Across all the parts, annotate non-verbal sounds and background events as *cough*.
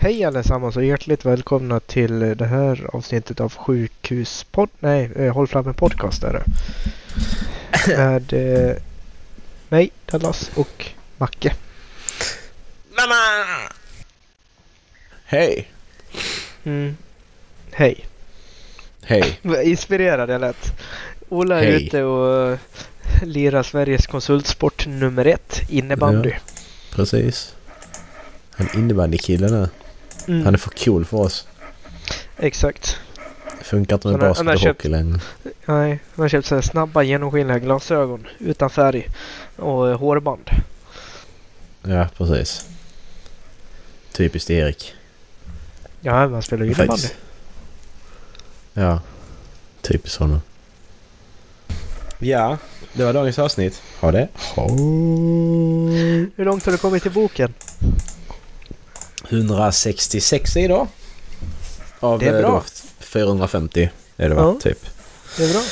Hej allesammans och hjärtligt välkomna till det här avsnittet av Sjukhuspodd... Nej, eh, Håll fram en podcast är det. *laughs* Med eh, mig, Dallas och Macke. Mamma! Hej! Mm. Hej. Hej. *laughs* Inspirerad jag lät. Ola är Hej. ute och eh, lirar Sveriges konsultsport nummer ett, innebandy. Precis. Han innebandykille nu. Mm. Han är för cool för oss. Exakt. Det funkar inte med Han basket han och hockey längre. Nej, han har köpt så här snabba genomskinliga glasögon utan färg och eh, hårband. Ja, precis. Typiskt Erik. Ja, man spelar ju innebandy. Ja. Typiskt honom. Ja, det var dagens avsnitt. Ha det. Hur långt har du kommit i boken? 166 sidor. Av Det är eh, bra. då 450 är det va? Ja. Typ. Det är bra.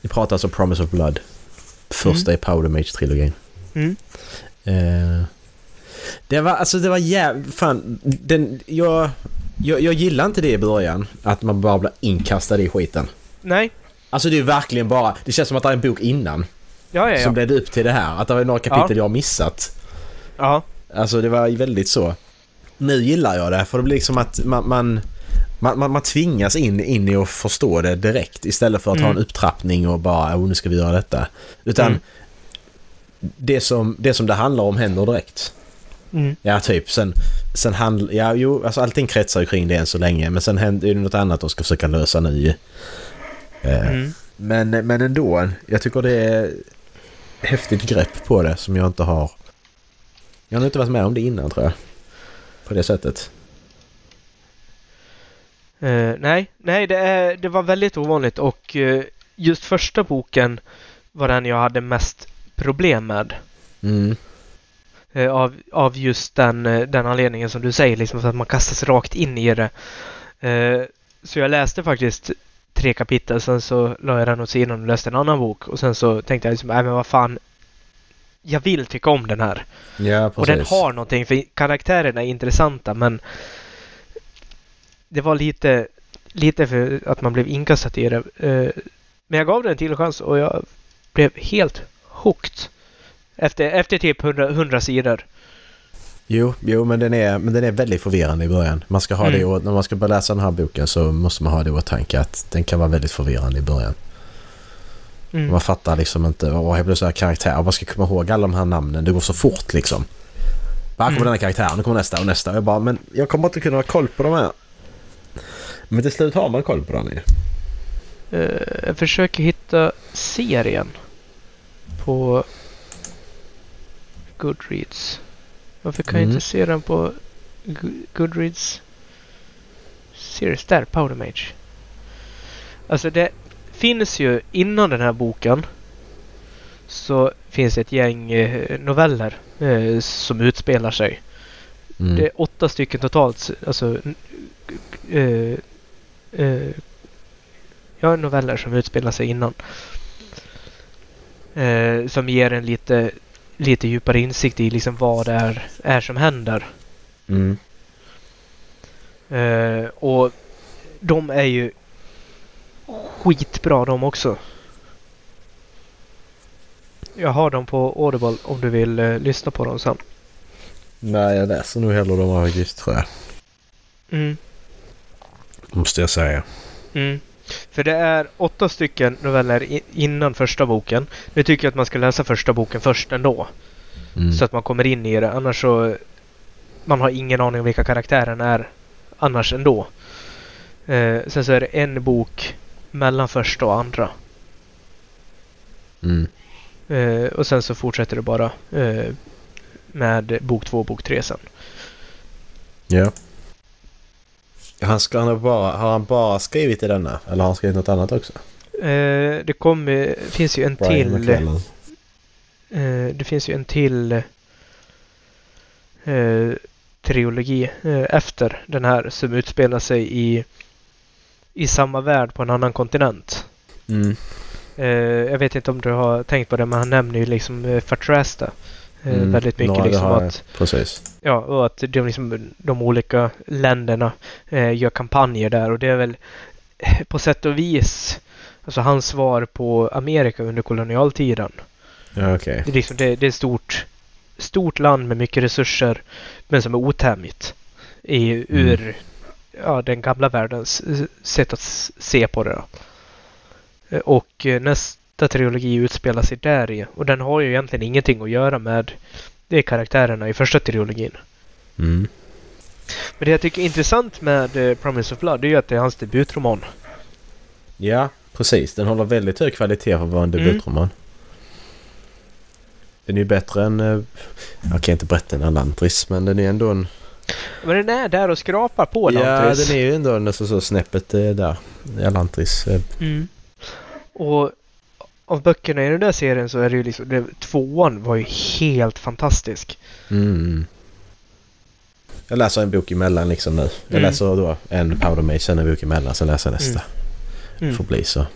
Vi pratar alltså Promise of Blood. Första i Powder Mage-trilogin. Mm. Eh, det var alltså det var jävligt... Fan, den, jag, jag, jag gillar inte det i början. Att man bara blir inkastad i skiten. Nej. Alltså det är verkligen bara... Det känns som att det är en bok innan. Ja, ja, Som ja. ledde upp till det här. Att det var några kapitel jag har missat. ja. Alltså det var väldigt så. Nu gillar jag det för det blir liksom att man... man man, man, man tvingas in, in i att förstå det direkt istället för att ha Mm. en upptrappning och bara oh, nu ska vi göra detta. Utan Mm. det, som, det som det handlar om händer direkt. Mm. Ja, typ. Sen, sen handl... Ja, jo, alltså allting kretsar ju kring det än så länge. Men sen händer det något annat de ska försöka lösa nu. Eh, Mm. men, men ändå. Jag tycker det är häftigt grepp på det som jag inte har... Jag har inte varit med om det innan tror jag. På det sättet. Eh, nej, nej det, är, det var väldigt ovanligt och eh, just första boken var den jag hade mest problem med. Mm. Eh, av, av just den, den anledningen som du säger, liksom för att man kastas rakt in i det. Så jag läste faktiskt tre kapitel, sen så la jag den åt sidan och läste en annan bok. Och sen så tänkte jag liksom, nej men vad fan. Jag vill tycka om den här. Ja, precis. Och den har någonting, för karaktärerna är intressanta men det var lite, lite för att man blev inkastad i det. Eh, Men jag gav den en till chans och jag blev helt hooked. Efter, efter typ 100, 100 sidor. Jo, jo men, den är, men den är väldigt förvirrande i början. Man ska ha Mm. det när man ska börja läsa den här boken så måste man ha det i åtanke att den kan vara väldigt förvirrande i början. Mm. Man fattar liksom inte. Och jag blir så här karaktär. Man ska komma ihåg alla de här namnen. Det går så fort liksom. Här kommer Mm. den här karaktären. Nu kommer nästa och nästa. Och jag bara, men jag kommer inte kunna ha koll på de här. Men till slut har man koll på dem ju. Eh, Jag försöker hitta serien på Goodreads. Varför kan jag Mm. inte se den på Go- Goodreads? Series där, Powder Mage. Alltså det finns ju innan den här boken så finns det ett gäng eh, noveller eh, som utspelar sig. Mm. Det är åtta stycken totalt. Alltså, eh, eh, ja, noveller som utspelar sig innan. Eh, som ger en lite, lite djupare insikt i liksom vad det är, är som händer. Mm. Eh, och de är ju skitbra de också. Jag har dem på Audible om du vill eh, lyssna på dem sen. Nej, jag läser nog hellre de faktiskt tror jag. Mm. Måste jag säga. Mm. För det är åtta stycken noveller innan första boken. Nu tycker jag att man ska läsa första boken först ändå. Mm. Så att man kommer in i det. Annars så... Man har ingen aning om vilka karaktärerna är annars ändå. Eh, sen så är det en bok mellan första och andra. Mm. Eh, och sen så fortsätter det bara eh, med bok två och bok tre sen. Ja. Han ska, han bara, har han bara skrivit i denna? Eller har han skrivit något annat också? Eh, det kommer, finns ju en Brian till... McClellan. Eh, det finns ju en till eh, trilogi eh, efter den här som utspelar sig i, i samma värld på en annan kontinent. Mm. Eh, jag vet inte om du har tänkt på det men han nämner ju liksom eh, Fatrasta. Eh, Mm. Väldigt mycket det liksom har att Precis. Ja, och att de, liksom, de olika länderna eh, gör kampanjer där och det är väl eh, på sätt och vis alltså hans svar på Amerika under kolonialtiden. Ja, okej. Det är, liksom, det, det är ett stort, stort land med mycket resurser men som är otämjigt i, ur ja, den gamla världens eh, sätt att se på det. Då. Eh, Och eh, nästa trilogi utspelar sig där i och den har ju egentligen ingenting att göra med de karaktärerna i första trilogin. Mm. Men det jag tycker är intressant med Promise of Blood är ju att det är hans debutroman. Ja, precis. Den håller väldigt hög kvalitet för att vara en Mm. debutroman. Den är ju bättre än... Jag kan inte berätta en Elantris, men den är ändå en... Men den är där och skrapar på Ja, Lantris. den är ju ändå nästan så snäppet eh, där. Elantris. eh, Mm. Och av böckerna i den där serien så är det ju liksom... Det, tvåan var ju helt fantastisk. Mm. Jag läser en bok emellan liksom nu. Jag Mm. läser då en Powder Mage, sen en bok emellan, sen läser jag nästa. Mm. Får bli så.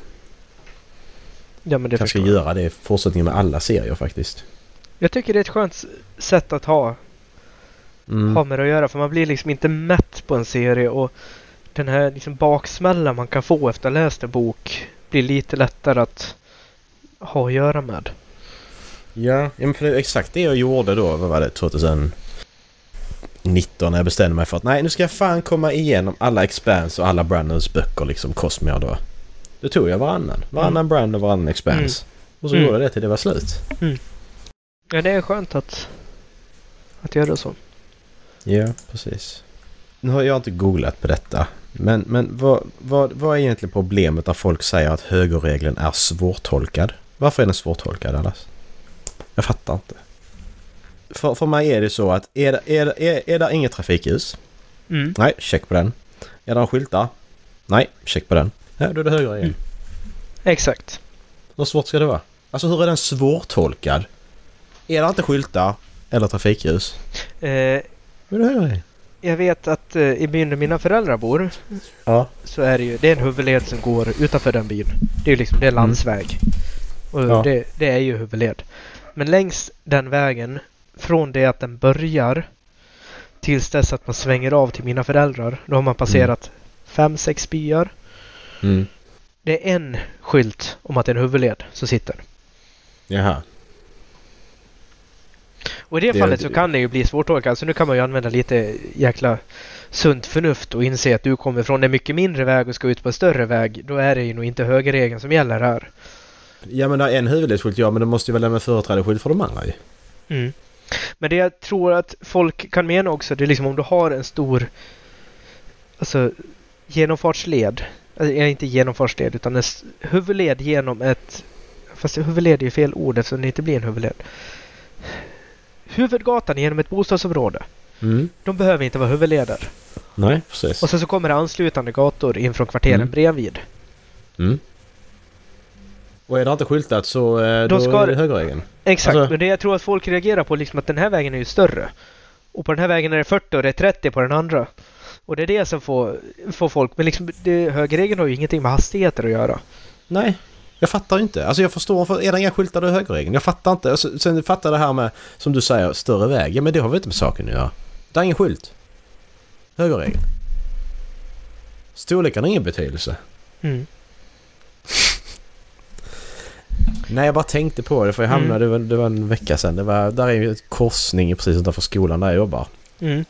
Ja, men det kanske göra det i fortsättningen med alla serier faktiskt. Jag tycker det är ett skönt sätt att ha, Mm. ha med det att göra. För man blir liksom inte mätt på en serie och den här liksom baksmällan man kan få efter att ha läst en bok blir lite lättare att ha att göra med. Ja, men för det är exakt det jag gjorde då, vad var det, 2019 när jag bestämde mig för att nej nu ska jag fan komma igenom alla Expanse och alla Brandons böcker liksom Cosmere då. Då tog jag varannan. Varannan Brand och varannan Expanse. Och så Mm. gjorde jag det till det var slut. Ja, det är skönt att, att göra så. Ja, precis. Nu har jag inte googlat på detta. Men, men vad, vad, vad är egentligen problemet när folk säger att högerregeln är svårtolkad? Varför är den svårtolkad Dallas? Jag fattar inte. För, för mig är det så att är är, är, är det inget trafikljus? Mm. Nej, check på den. Är det skyltar? Nej, check på den. Ja, då är det högerregeln. Mm. Exakt. Hur svårt ska det vara? Alltså hur är den svårtolkad? Är det inte skyltar eller trafikljus? Eh, Då är det jag vet att eh, i byn där mina föräldrar bor Ja. så är det ju det är en huvudled som går utanför den byn. Det är ju liksom det är landsväg. Och Ja. det, det är ju huvudled. Men längs den vägen från det att den börjar tills dess att man svänger av till mina föräldrar. Då har man passerat fem, sex byar. Mm. Det är en skylt om att det är en huvudled som sitter. Jaha. Och i det, Det- fallet så kan det ju bli svårtolkat. Så nu kan man ju använda lite jäkla sunt förnuft och inse att du kommer från en mycket mindre väg och ska ut på en större väg. Då är det ju nog inte högerregeln som gäller här. Ja men det är en huvudledsskylt ja men det måste ju väl lämna företrädesskylt för de andra ju. Mm. Men det jag tror att folk kan mena också, det är liksom om du har en stor alltså, genomfartsled. Alltså, inte genomfartsled utan en huvudled genom ett... Fast huvudled är ju fel ord eftersom det inte blir en huvudled. Huvudgatan genom ett bostadsområde. Mm. De behöver inte vara huvudleder. Nej precis. Och sen så kommer det anslutande gator in från kvarteren Mm. bredvid. Mm. Och är det inte skyltat så eh, Då då ska är det- högerregeln. Exakt, Alltså- men det jag tror att folk reagerar på liksom att den här vägen är ju större. Och på den här vägen är det 40 och det är 30 på den andra. Och det är det som får, får folk, men liksom det, högerregeln har ju ingenting med hastigheter att göra. Nej. Jag fattar inte. Alltså jag förstår, för är det inga skyltar då är högerregeln. Jag fattar inte. Alltså, sen fattar jag det här med, som du säger, större väg. Ja men det har väl inte med saken att göra. Det är ingen skylt. Högerregeln. Storleken har ingen betydelse. Mm. *laughs* Nej, jag bara tänkte på det för jag Mm. hamnade, det, var, det var en vecka sedan. Det var, där är ju ett korsning precis utanför skolan där jag jobbar. Mm.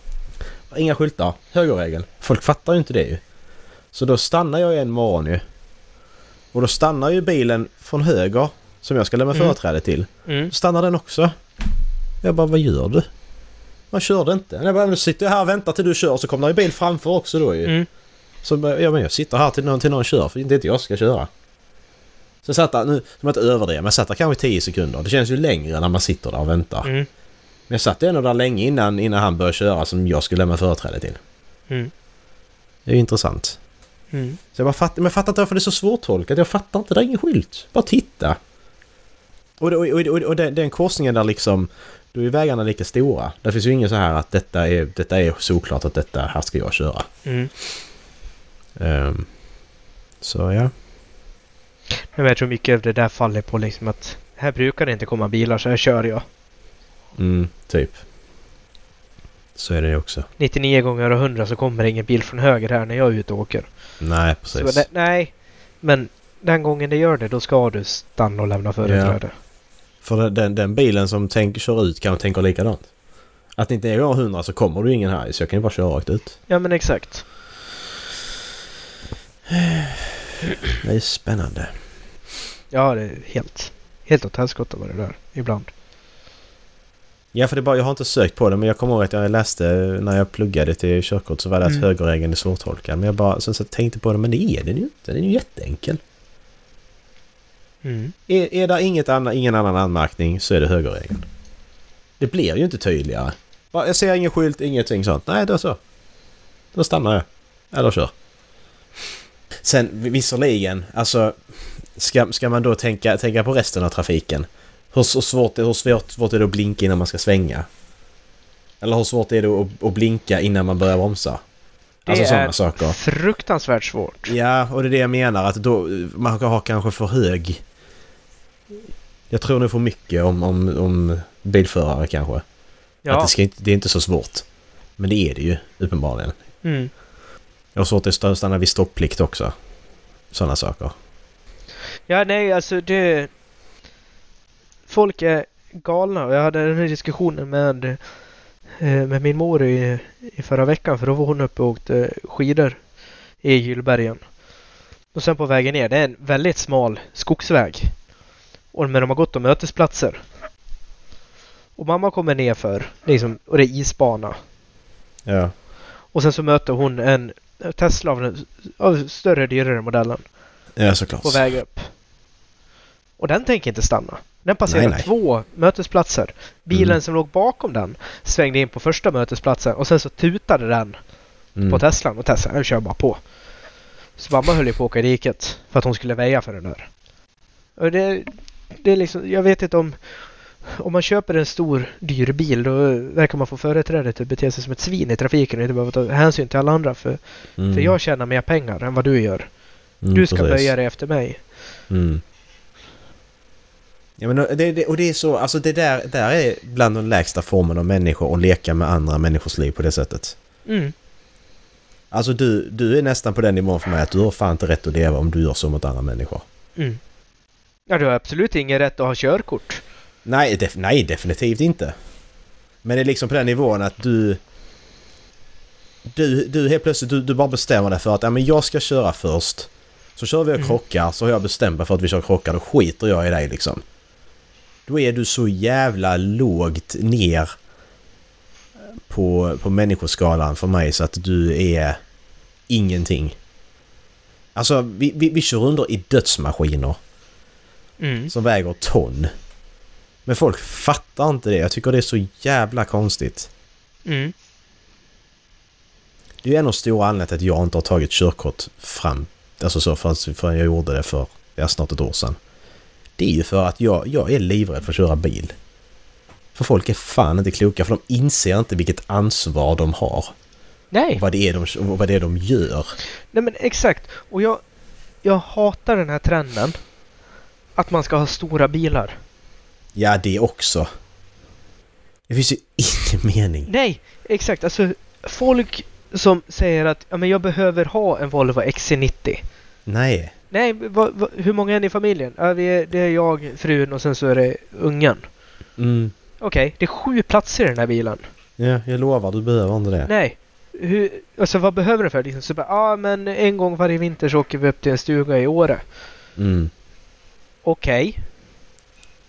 Inga skyltar. Högerregel. Folk fattar ju inte det ju. Så då stannar jag en morgon ju. Och då stannar ju bilen från höger som jag ska lämna Mm. företräde till. Mm. Stannar den också. Jag bara, vad gör du? Man körde inte. Jag bara, nu sitter jag här och väntar till du kör så kommer det ju bil framför också då ju. Mm. Så ja, men jag sitter här till någon, till någon kör för inte jag som ska köra. Så satt där, nu ska man inte överdriva, men jag satt där kanske 10 sekunder. Det känns ju längre när man sitter där och väntar. Mm. Men jag satt ändå där länge innan, innan han började köra som jag skulle lämna företräde till. Mm. Det är ju intressant. Mm. Så jag bara fattar, men jag fattar inte varför det är så svårtolkat. Jag fattar inte, det är ingen skylt. Bara titta. Och, och, och, och, och den, den korsningen där liksom, då är vägarna lika stora. Det finns ju ingen så här att detta är, detta är såklart att detta, här ska jag köra. Mm. Ehm, så ja. Men jag tror mycket av det där faller på liksom att här brukar det inte komma bilar så här kör jag. Mm, typ. Så är det också. 99 gånger av 100 så kommer det ingen bil från höger här när jag är ute och åker. Nej, Så, precis. nej, nej, men den gången det gör det då ska du stanna och lämna företräde. För den, den, bilen som tänker, kör ut kanske tänker likadant. Att inte är gånger 100 så kommer du ingen här så jag kan ju bara köra rakt ut. Ja men exakt. Det är spännande. Ja det är helt, helt åt helskotta med det där ibland. Ja, för det bara, jag har inte sökt på det men jag kommer ihåg att jag läste när jag pluggade till körkort så var det att Mm. högerregeln är svårtolkad. Men jag bara så, så tänkte på det, men det är den ju inte. Den är ju jätteenkel. Mm. Är, är det inget annan, ingen annan anmärkning så är det högerregeln. Det blir ju inte tydligare. Bara, Jag ser ingen skylt, ingenting sånt. Nej, då så. Då stannar jag. Eller kör. Sen visserligen, alltså ska, ska man då tänka, tänka på resten av trafiken? Hur, så svårt, hur svårt, svårt är det att blinka innan man ska svänga? Eller hur svårt är det att, att blinka innan man börjar bromsa? Det Alltså är sådana saker. fruktansvärt svårt. Ja, och det är det jag menar att då man har kanske för hög... Jag tror nog för mycket om, om, om bilförare kanske. Att Ja. det, ska det är inte så svårt. Men det är det ju uppenbarligen. Mm. Jag har svårt att stanna vid stopplikt också. Sådana saker. Ja, nej, alltså det... Folk är galna. och Jag hade den här diskussionen med, eh, med min mor i, i förra veckan för då var hon uppe och åkte skidor i Gyllbergen. Och sen på vägen ner, det är en väldigt smal skogsväg. Och men de har gått och mötesplatser. Och mamma kommer ner för liksom, och det är isbana. Ja. Och sen så möter hon en Tesla av den av större, dyrare modellen Ja, såklart. på väg upp. Och den tänker inte stanna. Den passerar Nej, nej. två mötesplatser. Bilen Mm. som låg bakom den svängde in på första mötesplatsen och sen så tutade den Mm. på Teslan och Teslan den kör bara på. Så mamma höll ju på att åka i diket för att hon skulle väja för den där. Och det, det är liksom, jag vet inte om om man köper en stor dyr bil då verkar man få företräde till att bete sig som ett svin i trafiken och inte behöva ta hänsyn till alla andra för, Mm. för jag tjänar mer pengar än vad du gör. Mm, Du ska precis. böja dig efter mig. Mm. Ja, men det, det, och det är så, alltså det där, där är bland de lägsta formerna av människor att leka med andra människors liv på det sättet. Mm. Alltså du, du är nästan på den nivån för mig att du har fan inte rätt att leva om du gör så mot andra människor. Mm. Ja, du har absolut ingen rätt att ha körkort. Nej, def, nej definitivt inte. Men det är liksom på den nivån att du... Du, du helt plötsligt, du, du bara bestämmer dig för att ja, men jag ska köra först. Så kör vi och Mm. krockar, så har jag bestämt mig för att vi kör krockar, då skiter jag i dig liksom. Då är du så jävla lågt ner på, på människoskalan för mig så att du är ingenting. Alltså, vi, vi, vi kör under i dödsmaskiner Mm. som väger ton. Men folk fattar inte det. Jag tycker det är så jävla konstigt. Mm. Det är en av stora anledningarna till att jag inte har tagit körkort fram. Alltså så förrän, förrän jag gjorde det för ja, snart ett år sedan. Det är ju för att jag, jag är livrädd för att köra bil. För folk är fan inte kloka för de inser inte vilket ansvar de har. Nej, Och vad det är de, vad det är de gör. nej men exakt. Och jag, jag hatar den här trenden. Att man ska ha stora bilar. Ja, det också. Det finns ju *laughs* ingen mening. Nej, exakt. Alltså folk som säger att ja, men jag behöver ha en Volvo XC90. Nej. Nej, vad, vad, hur många är ni i familjen? Ja, vi är, det är jag, frun och sen så är det ungen. Mm. Okej, det är sju platser i den här bilen. Ja, jag lovar, du behöver inte det. Nej. Hur, alltså vad behöver du för? Liksom, så bara, ja men en gång varje vinter så åker vi upp till en stuga i Åre. Mm. Okej.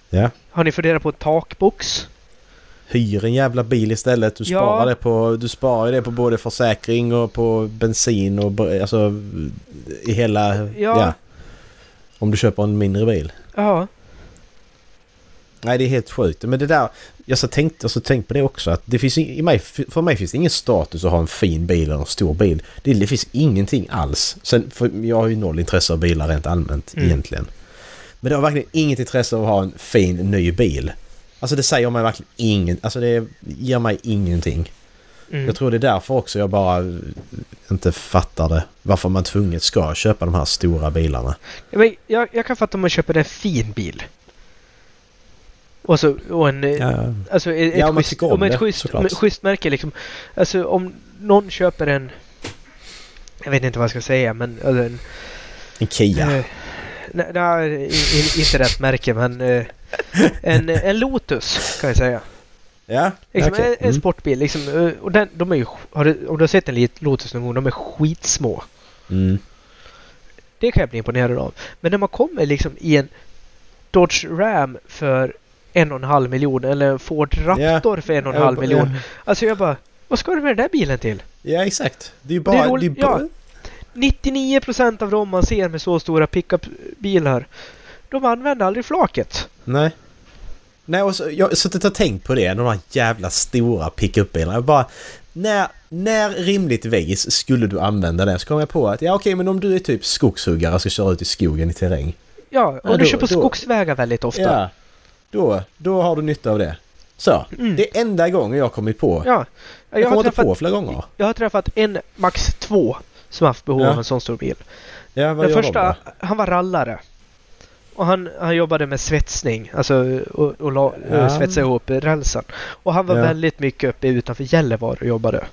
Ja. Har ni funderat på en takbox? Hyr en jävla bil istället. Du Ja. sparar, det på, du sparar det på både försäkring och på bensin och alltså i hela... Ja. Om du köper en mindre bil. Ja. Nej, det är helt sjukt. Men det där... Jag så tänkt, alltså, tänkt på det också att det finns i mig, för mig finns det ingen status att ha en fin bil eller en stor bil. Det, det finns ingenting alls. Sen, jag har ju noll intresse av bilar rent allmänt Mm. egentligen. Men det har verkligen inget intresse av att ha en fin ny bil. Alltså det säger mig verkligen ingen... Alltså det ger mig ingenting. Mm. Jag tror det är därför också jag bara inte fattar det. Varför man tvunget ska köpa de här stora bilarna. Ja, jag, jag kan fatta om man köper en fin bil. Och, så, och en... eh, Ja, Alltså ett, Ja, ett, schysst, om om ett, det, schysst, om ett schysst märke liksom. Alltså om någon köper en... Jag vet inte vad jag ska säga men... Alltså, en, en Kia. eh, nej, nej, inte rätt märke men... Eh, *laughs* en, en Lotus kan jag säga. Ja, Liksom, okej. en, en Mm. sportbil liksom. eh, Och den, de är ju... Har du, om du har sett en Lotus någon gång, de är skitsmå. Mm. Det kan jag bli imponerad av. Men när man kommer liksom i en Dodge Ram för en och en halv miljon eller en Ford Raptor för en och en halv miljon. Alltså jag bara, vad ska du med den där bilen till? Ja, exakt. Det är ju Det är bara... Det är roligt- bara ja. 99% av dem man ser med så stora pickupbilar, de använder aldrig flaket. Nej. Nej, och så, jag har suttit och tänkt på det, de här jävla stora pickupbilarna. Jag bara... När, när rimligtvis skulle du använda det? Så kom jag på att ja okej men om du är typ skogshuggare och ska köra ut i skogen i terräng. Ja, och Ja, du då- kör på då- skogsvägar väldigt ofta. Ja. Då, då har du nytta av det. Så. Mm. Det är enda gången jag har kommit på. Ja. jag Jag, har inte träffat, på flera gånger. jag har träffat en, max två, som haft behov Ja. av en sån stor bil. Ja, vad Den gör första, de han var rallare. Och han, han jobbade med svetsning, alltså och, och la, Ja. svetsa ihop rälsen. Och han var Ja. väldigt mycket uppe utanför Gällivare och jobbade.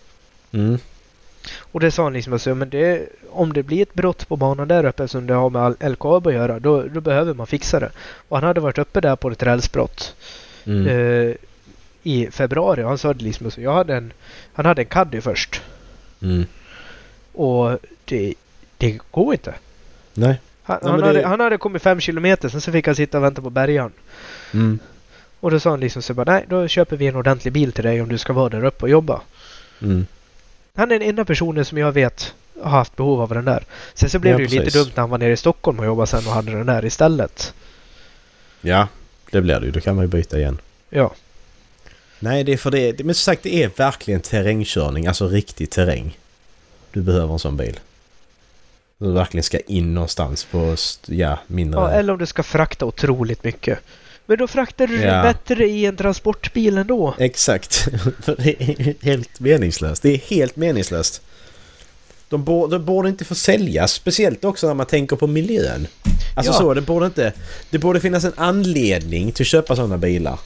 Mm. Och det sa han liksom alltså, men det, om det blir ett brott på banan där uppe som det har med LKAB att göra, då, då behöver man fixa det. Och han hade varit uppe där på ett rälsbrott Mm. eh, i februari. Och han sa det liksom alltså, jag hade en, han hade en Caddy först. Mm. Och det, det går inte. Nej. Han, Ja, han, hade, det- han hade kommit fem kilometer, sen så fick han sitta och vänta på bärgaren. Mm. Och då sa han liksom så bara, nej då köper vi en ordentlig bil till dig om du ska vara där uppe och jobba. Mm. Han är den enda personen som jag vet har haft behov av den där. Sen så blev Ja, det ju lite precis. dumt när han var nere i Stockholm och jobbade sen och hade den där istället. Ja, det blir det ju. Då kan man ju byta igen. Ja. Nej, det är för det. Men som sagt, det är verkligen terrängkörning. Alltså riktig terräng. Du behöver en sån bil. Du verkligen ska in någonstans på, ja, mindre... ja. Eller om du ska frakta otroligt mycket. Men då fraktar du Ja. bättre i en transportbil ändå. Exakt. *laughs* Det är helt meningslöst. Det är helt meningslöst. De, bo, de borde inte få säljas. Speciellt också när man tänker på miljön. Alltså Ja. så, det borde inte... Det borde finnas en anledning till att köpa sådana bilar.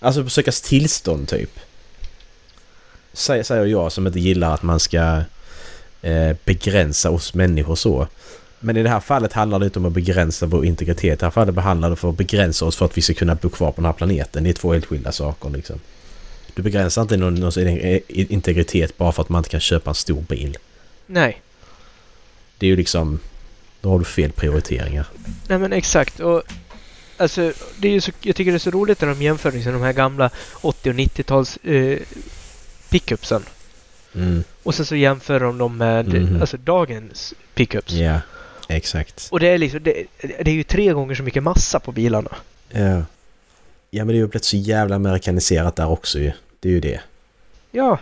Alltså försökas tillstånd typ. Säger, jag som inte gillar att man ska begränsa oss människor så. Men i det här fallet handlar det inte om att begränsa vår integritet. I det här fallet handlar det för att begränsa oss för att vi ska kunna bo kvar på den här planeten. Det är två helt skilda saker liksom. Du begränsar inte någon, någons i- integritet bara för att man inte kan köpa en stor bil. Nej. Det är ju liksom... Då har du fel prioriteringar. Nej men exakt. Och Alltså, det är ju så, jag tycker det är så roligt när de jämför liksom, de här gamla 80 och 90-tals eh, pickupsen. Mm. Och sen så jämför de dem med Mhm. alltså, dagens pickups. Ja, exakt. Och det är liksom, det, det är ju tre gånger så mycket massa på bilarna. Ja. Ja men det är ju blivit så jävla amerikaniserat där också ju. Det är ju det. Ja,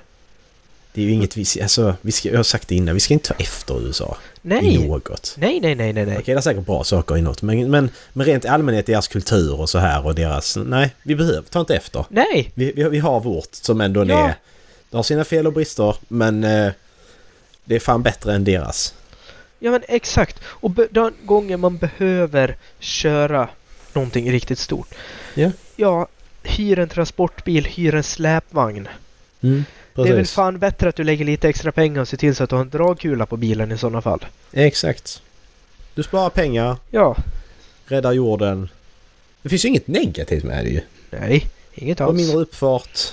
Det är ju inget vi... Alltså, vi ska, jag har sagt det innan, vi ska inte ta efter USA. I nej. något. Nej, nej, nej, nej, nej. Okej, det är säkert bra saker i något. Men, men, men rent i allmänhet deras kultur och så här och deras... Nej, vi behöver... Ta inte efter. Nej! Vi, vi, vi har vårt som ändå Ja. är... Det har sina fel och brister men eh, det är fan bättre än deras. Ja men exakt. Och den gången man behöver köra någonting riktigt stort. Ja. Ja, hyr en transportbil, hyr en släpvagn. Mm, Det är väl fan bättre att du lägger lite extra pengar och ser till så att du har en dragkula på bilen i sådana fall. Exakt. Du sparar pengar, Ja. räddar jorden. Det finns ju inget negativt med det ju. Nej, inget Och alls. mindre uppfart.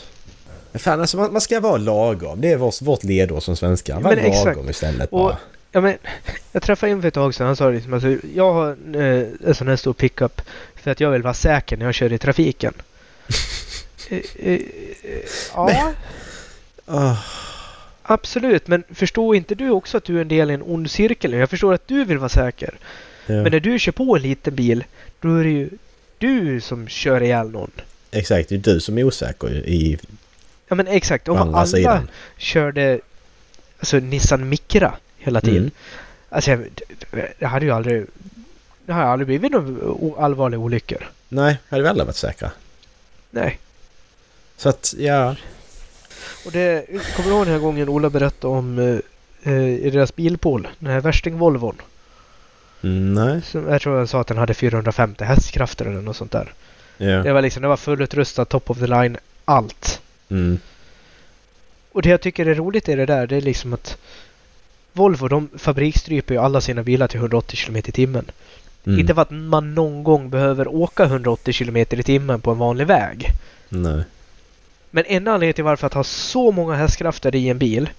Men Fan alltså man, man ska vara lagom. Det är vårt, vårt ledord som svenskar. Var Men exakt. lagom istället Och- bara. Ja, men, jag träffade en för ett tag sedan. Han sa liksom alltså, jag har eh, en sån här stor pickup för att jag vill vara säker när jag kör i trafiken. *laughs* eh, eh, eh, ja, Ah, absolut. Men förstår inte du också att du är en del i en ond cirkel? Jag förstår att du vill vara säker. ja. Men när du kör på en liten bil, då är det ju du som kör ihjäl någon. Exakt, det är du som är osäker i Ja men exakt. Om alla sidan. körde alltså Nissan Micra hela tiden. Mm. Alltså jag- det- hade ju aldrig... Det hade aldrig blivit några allvarliga olyckor. Nej, hade vi alla varit säkra. Nej. Så att, ja. Och det... Kommer du ihåg den här gången Ola berättade om eh, eh, i deras bilpool? Den här värsting-Volvon. Mm, nej. Som, jag tror han sa att den hade 450 hästkrafter eller något sånt där. Ja. Det var liksom, det var fullutrustat, top of the line, allt. Mm. Och det jag tycker är roligt i det där, det är liksom att Volvo, de fabriksstryper ju alla sina bilar till 180 km i timmen. Mm. Inte för att man någon gång behöver åka 180 km i timmen på en vanlig väg. Nej. Men en anledning till varför att ha så många hästkrafter i en bil,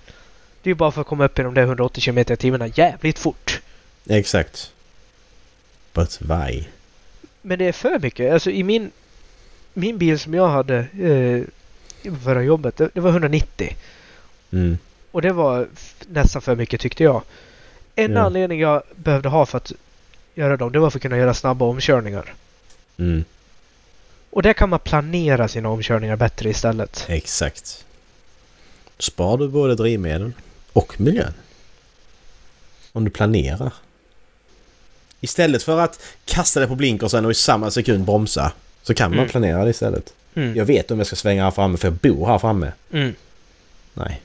det är ju bara för att komma upp i de där 180 km i timmen jävligt fort. Exakt. But why? Men det är för mycket. Alltså i min, min bil som jag hade eh, förra jobbet, det, det var 190. Mm. Och det var nästan för mycket tyckte jag. En Ja. anledning jag behövde ha för att göra dem, det var för att kunna göra snabba omkörningar. Mm. Och där kan man planera sina omkörningar bättre istället. Exakt. Spar du både drivmedel och miljön. Om du planerar. Istället för att kasta det på blinkersen och i samma sekund bromsa. Så kan man Mm. planera det istället. Mm. Jag vet om jag ska svänga här framme för jag bor här framme. Mm. Nej.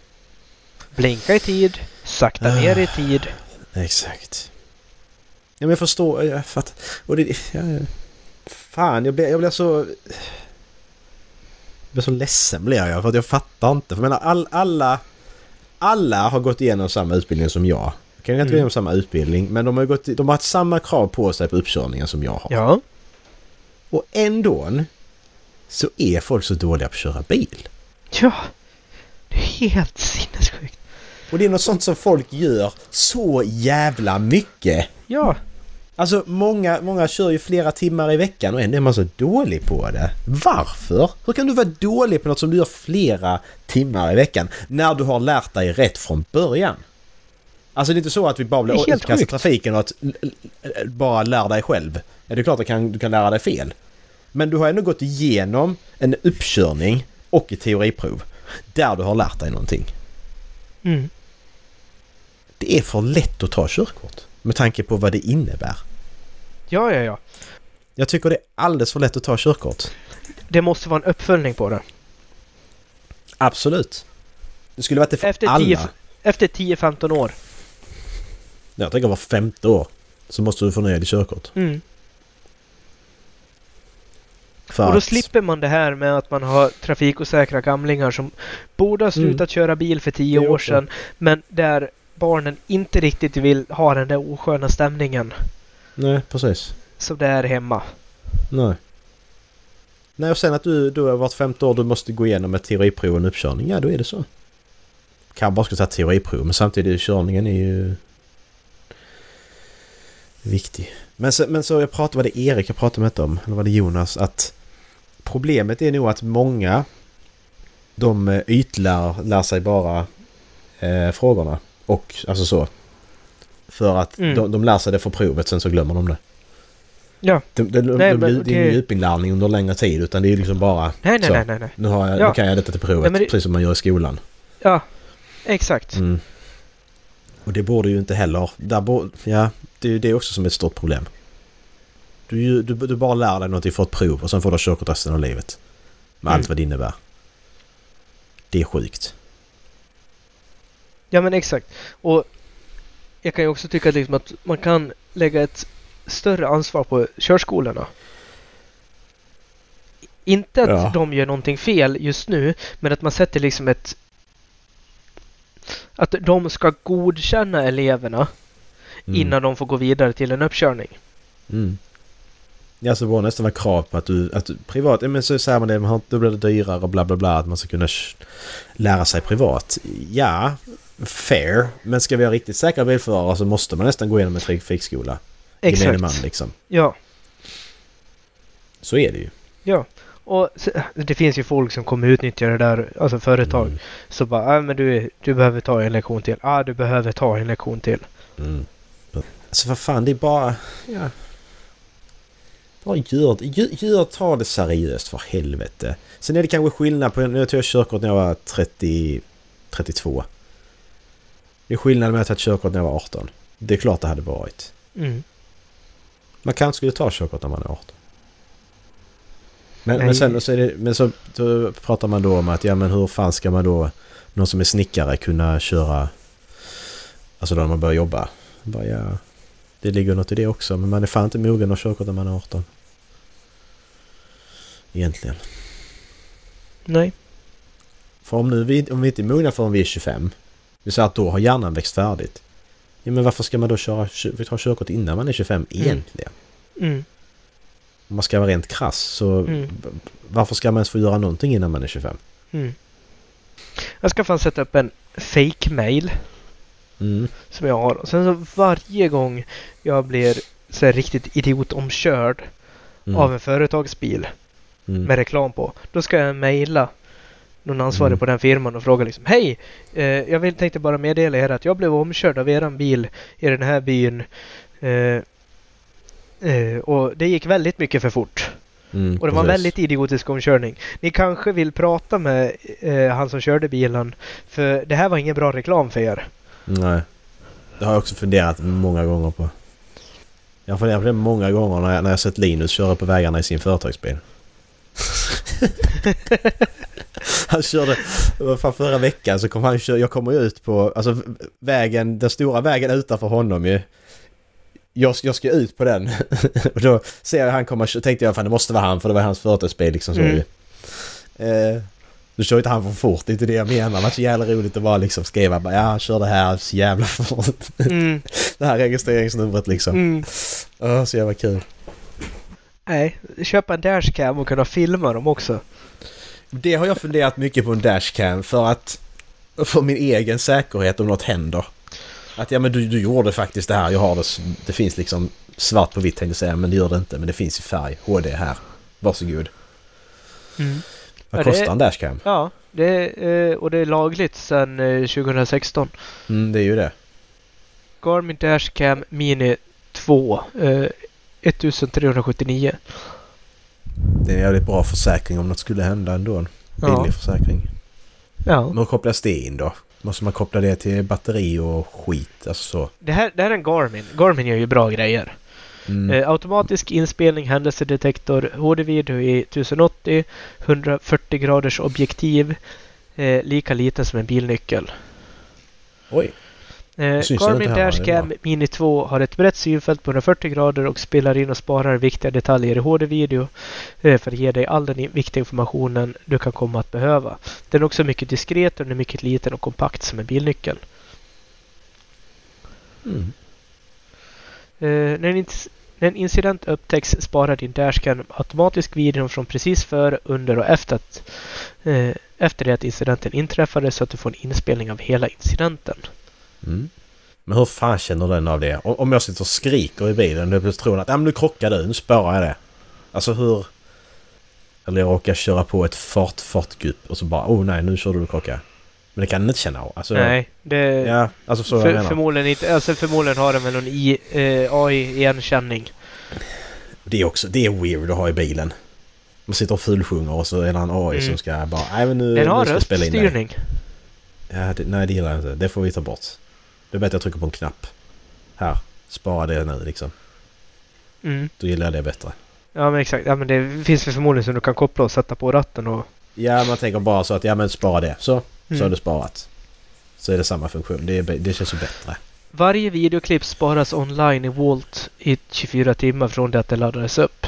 Blinka i tid, sakta ner i tid. Exakt. Ja men jag förstår, jag fattar. Och det... Ja, ja. fan, jag blir, jag blir så... Jag blir så ledsen blir jag för att jag fattar inte. För jag menar all, alla... Alla har gått igenom samma utbildning som jag. Jag kan inte Mm. gå igenom samma utbildning men de har, gått, de har haft samma krav på sig på uppkörningen som jag har. Ja. Och ändå så är folk så dåliga på att köra bil. Ja. Det är helt sinnessjukt. Och det är något sånt som folk gör så jävla mycket. Ja. Alltså många, många kör ju flera timmar i veckan och ändå är man så dålig på det. Varför? Hur kan du vara dålig på något som du gör flera timmar i veckan när du har lärt dig rätt från början? Alltså det är inte så att vi bara blir utkastade i trafiken och att l- l- bara lär dig själv. Ja, det är klart att du kan, du kan lära dig fel. Men du har ändå gått igenom en uppkörning och ett teoriprov där du har lärt dig någonting. Mm. Det är för lätt att ta körkort med tanke på vad det innebär. Ja, ja, ja. Jag tycker det är alldeles för lätt att ta körkort. Det måste vara en uppföljning på det. Absolut. Det skulle varit det för Efter alla. 10 Efter 10-15 år. Jag tänker var femte år så måste du förnya ditt körkort. Mm. För Och då att- slipper man det här med att man har trafikosäkra gamlingar som borde ha slutat köra bil för 10 Det år sedan. Men där barnen inte riktigt vill ha den där osköna stämningen Nej, precis. som det är hemma. Nej. Nej, och sen att du, du har varit femte år du måste gå igenom ett teoriprov och en uppkörning. Ja, då är det så. Kan bara ska ta ett teoriprov, men samtidigt körningen är ju viktig. Men så, men så jag pratade, var det Erik jag pratade med om? Eller var det Jonas? Att problemet är nog att många de eh, ytlär lär sig bara eh, frågorna. Och alltså så. För att Mm. de, de lär sig det för provet, sen så glömmer de det. Ja. De, de, de, Nej, de, men det är ingen djupinlärning under längre tid utan det är liksom bara Nej, nej, så. nej, nej, nej. Nu, har jag, Ja. nu kan jag detta till provet, Nej, det- precis som man gör i skolan. Ja, exakt. Mm. Och det borde ju inte heller... Där borde, ja, det är det också som är ett stort problem. Du, du, du bara lär dig någonting för ett prov och sen får du körkort resten av livet. Med Mm. allt vad det innebär. Det är sjukt. Ja, men exakt. Och jag kan ju också tycka liksom att man kan lägga ett större ansvar på körskolorna. Inte att Ja. de gör någonting fel just nu, men att man sätter liksom ett... Att de ska godkänna eleverna Mm. innan de får gå vidare till en uppkörning. Mm. Ja, så det borde nästan vara krav på att du, att du privat, men så säger man det, då blir det dyrare och bla bla bla, att man ska kunna lära sig privat. Ja, fair, men ska vi ha riktigt säkra bilförare så måste man nästan gå igenom en trafikskola. Gemene Exakt. man liksom. Ja, Så är det ju. ja. Och det finns ju folk som kommer utnyttja det där, alltså företag. Mm. Så bara, ah, men du, du behöver ta en lektion till. Ja, ah, du behöver ta en lektion till. Mm. Alltså vad fan, det är bara... Ja. Bara gör. Gör, gör, ta det seriöst för helvete. Sen är det kanske skillnad på... Nu tog jag körkort när jag var 30... 32. Det är skillnad med att ta körkort när jag var 18. Det är klart det hade varit. Mm. Man kanske skulle ta körkort när man är 18. Men, men sen så, är det, men så då pratar man då om att ja men hur fan ska man då... Någon som är snickare kunna köra... Alltså då när man börjar jobba. Bara, ja, det ligger något i det också men man är fan inte mogen att körkort när man är 18. Egentligen. Nej. För om, nu vi, om vi inte är mogna förrän vi är 25. Vi säger att då har hjärnan växt färdigt. Ja men varför ska man då köra, kö- ta körkort innan man är 25 egentligen? Mm. Om man ska vara rent krass så Mm. varför ska man ens få göra någonting innan man är 25? Mm. Jag ska fan sätta upp en fake-mail Mm. som jag har. Och sen så varje gång jag blir så här riktigt idiotomkörd Mm. av en företagsbil mm. med reklam på. Då ska jag mejla någon ansvarig Mm. på den firman och fråga liksom Hej! Eh, jag vill, tänkte bara meddela er att jag blev omkörd av eran bil i den här byn. Eh, eh, och det gick väldigt mycket för fort. Mm, Och det var en väldigt idiotisk omkörning. Ni kanske vill prata med eh, han som körde bilen. För det här var ingen bra reklam för er. Nej. Det har jag också funderat många gånger på. Jag har funderat på det många gånger när jag, när jag sett Linus köra på vägarna i sin företagsbil. *laughs* han körde... Fan förra veckan så kom han kö- Jag kommer ju ut på... Alltså vägen... Den stora vägen utanför honom ju. Jag, jag ska ut på den. *laughs* och då ser jag han komma... Tänkte jag fan det måste vara han för det var hans företagsbil liksom så Mm. ju. Eh, nu kör inte han för fort, det är inte det jag menar. Det var så jävla roligt att bara liksom skriva bara, ja han körde här så jävla fort. Mm, *laughs* Det här registreringsnumret liksom. mm. Åh, så jävla kul. Nej, köpa en dashcam och kunna filma dem också. Det har jag funderat mycket på en dashcam för att för min egen säkerhet om något händer. Att ja men du, du gjorde faktiskt det här, jag har det, det finns liksom svart på vitt tänkte jag säga men det gör det inte men det finns i färg, HD här. Varsågod. Mm. Vad det- kostar en dashcam? Ja, det är, eh, och det är lagligt sedan eh, 2016. Mm, det är ju det. Garmin Dashcam Mini 2. Eh, 1379. Det är en jävligt bra försäkring om något skulle hända ändå. En billig Ja. försäkring. Ja. Men kopplas det in då? Måste man koppla det till batteri och skit? Alltså så. Det här, det här är en Garmin. Garmin gör ju bra grejer. Mm. Eh, automatisk inspelning, händelsedetektor, HD-video i 1080, 140 graders objektiv, eh, lika liten som en bilnyckel. Oj. Eh, Garmin är Dashcam. Mini 2 har ett brett synfält på 140 grader och spelar in och sparar viktiga detaljer i HD-video eh, för att ge dig all den viktiga informationen du kan komma att behöva. Den är också mycket diskret och den är mycket liten och kompakt som en bilnyckel. Mm. Eh, när, en ins- när en incident upptäcks sparar din dashcam automatiskt videon från precis före, under och efter, att, eh, efter det att incidenten inträffade så att du får en inspelning av hela incidenten. Mm. Men hur fan känner den av det? Om jag sitter och skriker i bilen och plötsligt tror att ja, men nu krockade du, nu spårar jag det. Alltså hur... Eller jag råkar köra på ett fart fartgupp och så bara oh nej nu körde du och krockade. Men det kan den inte känna av. Alltså, Nej, det, Ja, alltså så jag för, menar. förmodligen inte. Alltså förmodligen har den väl någon i, eh, AI-igenkänning. Det är också det är weird att ha i bilen. Man sitter och fulsjunger och så är det en AI Mm. som ska bara nej men nu, Den har röststyrning. Ja, det, nej det gillar jag inte. Det får vi ta bort. Det är bättre att jag trycker på en knapp. Här, spara det nu liksom. Mm. Då gillar jag det bättre. Ja men exakt. Ja, men det finns väl förmodligen som du kan koppla och sätta på ratten och... Ja, man tänker bara så att ja men spara det. Så, så Mm. är det sparat. Så är det samma funktion. Det, är, det känns ju bättre. Varje videoklipp sparas online i Volt i 24 timmar från det att det laddades upp.